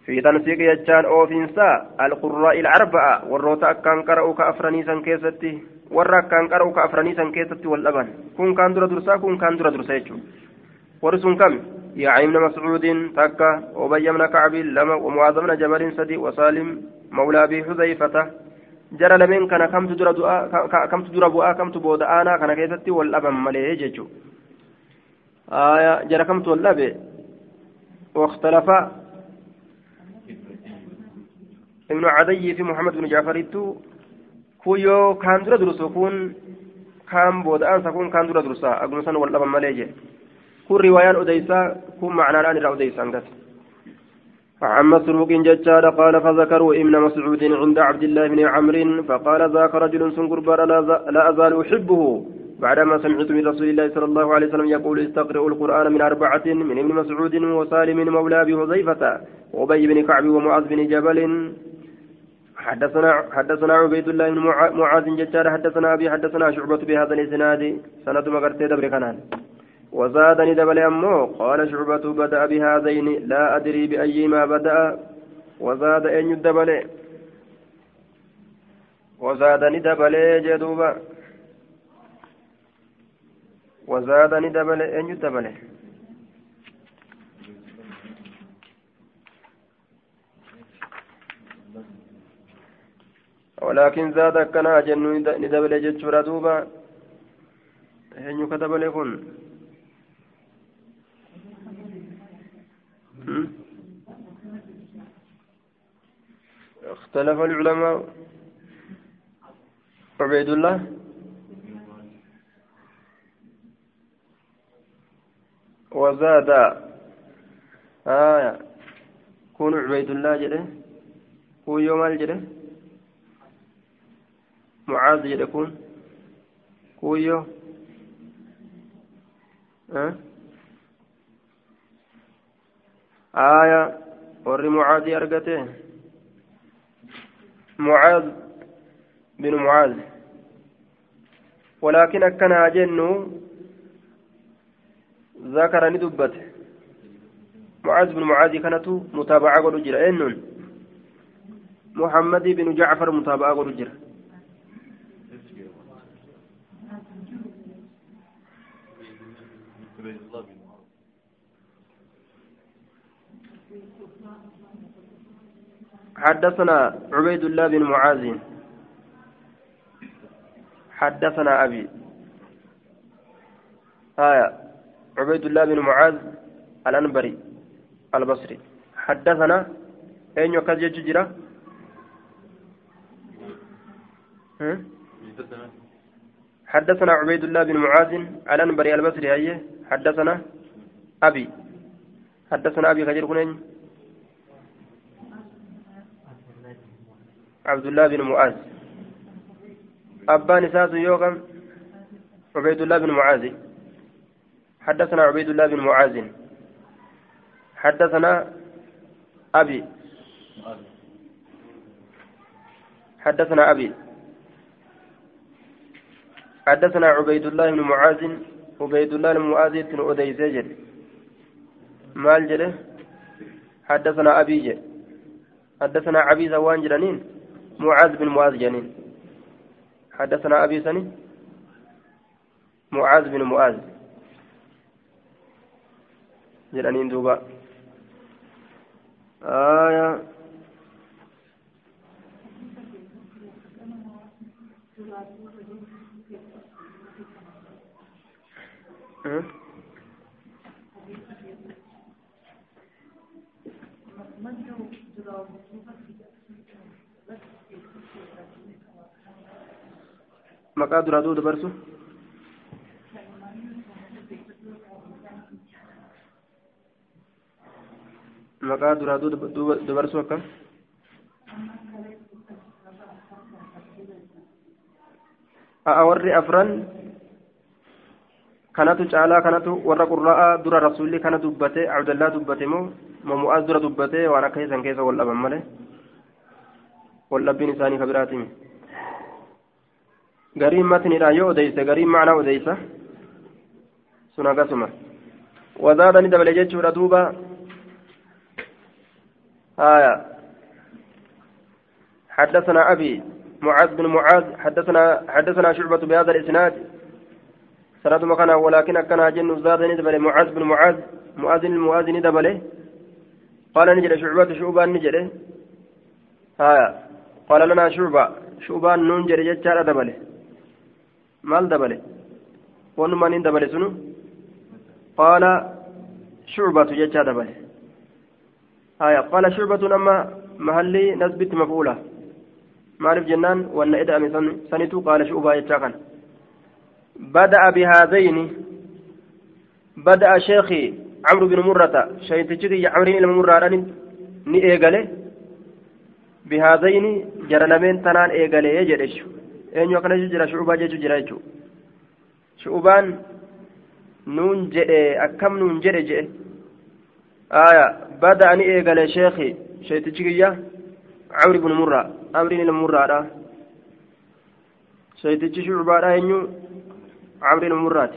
في تنسيق يجان أوفينسا القراء الأربعة والروتا كان قرأوا كأفراني سن كيستي warra akkaan qara'u ka afranii san keessatti wal dhaban. Kun kaan dura dursaa kun kaan dura dursa jechuudha. Warri sun kam? يعي بن مسعود تكا وبي بن كعب لما ومعاذ بن جبل سدي وسالم مولى ابي حذيفه جرى لمن كان كم تدرى كم تدرى بؤا كم تبود أنا كان كيستي والابن مليه واختلف ابن عدي في محمد بن جعفر كويو كان درا درسو كون كان بود أنسا كون كان درا درسا أقول سن ولا ماليجي كون روايان أديسا كون معنى الآن را أديسا انقت عن مسروق ججار قال فذكروا ابن مسعود عند عبد الله بن عمرو فقال ذاك رجل سنقربان لا أزال أحبه. بعدما سمعت من رسول الله صلى الله عليه وسلم يقول استقرئوا القرآن من أربعة من ابن مسعود وسالم مولى أبي حذيفة وأبي بن كعب ومعاذ بن جبل. حدثنا حدثنا عبيد الله بن معاذ ججار حدثنا أبي حدثنا شعبة بهذا الإسناد. سند مغرتي دبر كنان. وزادني دبل أمه قال شعبة بدأ بهذين لا أدري بأيما بدأ. وزاد أن يدبل. وزادني دبل جدوبا وزادني دبل أن يدبل ولكن زاد كنا جن ندبل جتشورا دوبا. هنيو كتبل يكون. اختلف العلماء. عبيد الله؟ وزاد. آية كون عبيد الله جده. هو يوم الجده معاذ يكون كويو أه؟ آية. ور معاذ أرقته معاذ بن معاذ. ولكن أكنا جنو ذكر ندبت معاذ بن معاذ كانت متابعة قد جرى. محمد بن جعفر متابعة قد حدثنا عبيد الله بن معاذ. حدثنا أبي. آية. عبيد الله بن معاذ الأنبري البصري. حدثنا أين يكاد جرا حدثنا عبيد الله بن معاذ الأنبري البصري أيه حدثنا أبي. حدثنا أبي خجر كنين عبد الله بن معاذ. أبان ساس يوغم عبيد الله بن معاذ. حدثنا عبيد الله بن معاذ. حدثنا أبي. حدثنا أبي. حدثنا عبيد الله بن معاذ. عبيد الله بن معاذ بن أدي مال حدثنا أبي جل حدثنا زوان معاذ بن معاذ جنين حدثنا أبي سني. معاذ بن معاذ. جلنين دوبا آية أه؟ maqaa duraa duu dabarsu maqaa duraa duu dabarsu akkam a'a warri afran kanatu caalaa kanatu warra qurra'aa dura rasuulli kana dubbate abdallaa dubbate moo mamu'aas dura dubbate waan akka isan keessa wal dhaban malee wal dhabbiin isaanii ka biraatimi gariin matnidha yoo odeyse gariin macnaa odeysa sun akkasuma wazaadani dabale jechuudha duuba آية. حدثنا أبي معاذ بن معاذ حدثنا حدثنا شعبة بهذا الإسناد. سند مكانا ولكن كان جن زاد ندبل معاذ بن معاذ مؤذن المؤذن ندبل قال نجد شعبة شعبان نجد آية. قال لنا شعبة شعبان ننجر جتشار دبل مال دبل ونما ندبل سنو قال شعبة جتشار دبل آية قال شعبة أما محلي نسبت مفعولة معرف جنان وأن إدأ سنتو قال شعبة يتشاكن بدأ بهذين بدأ شيخي عمرو بن مرة شيخي عمرو بن مرة ni eegale bihaazaini jara lameen tanaan eegalee jedhe eenyu akkana jira shu'ubaa jechu jira jechuudha shu'ubaan nuun jedhe akkam nuun jedhe jedhe آية بدأ أن إيقال شيخي شيتشكية عمرو بن مرة عمرو بن مرة شيتشي شعبان أينو عمرو بن مرة.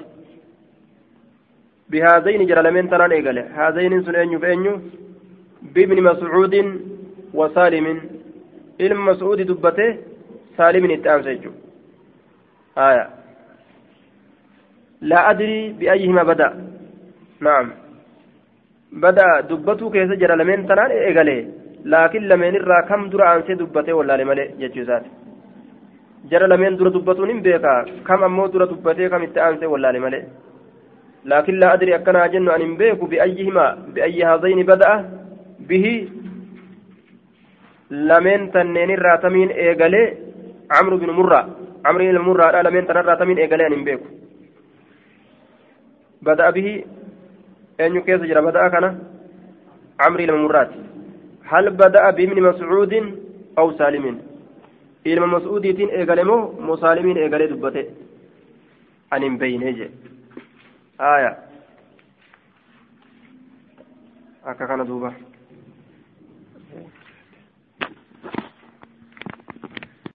بهذين جرى لمن ترى إيقال هذين سن أينو فأينو بابن مسعود وسالم. dubbate saalimin itti aansa jechuudha آية. لا أدري بأيهما بدأ. نعم. بدأ دبته كيس جرى لمن تنان إيغالي لكن لمن الرا كم درا أنسي دبته ولا لمالي جتشوزات جرى لمن درا دبته نمبيكا كم أمو درا دبته كم إتأنسي ولا لمالي لكن لا أدري أكنا جن أن بيك بأيهما بأي هذين بدأ به lameen tanneen irraa tamiin eegalee camru bin murraa camri ilma lameen tanarraa tamiin eegalee ani hin beeku. Bada'a bihi kana camri ilma murraati hal bada'a bimni mascuudin aw saalimin ilma mas'uudiitiin eegale moo musaalimiin eegalee dubbate ani hin beeyne je aya akka kana duuba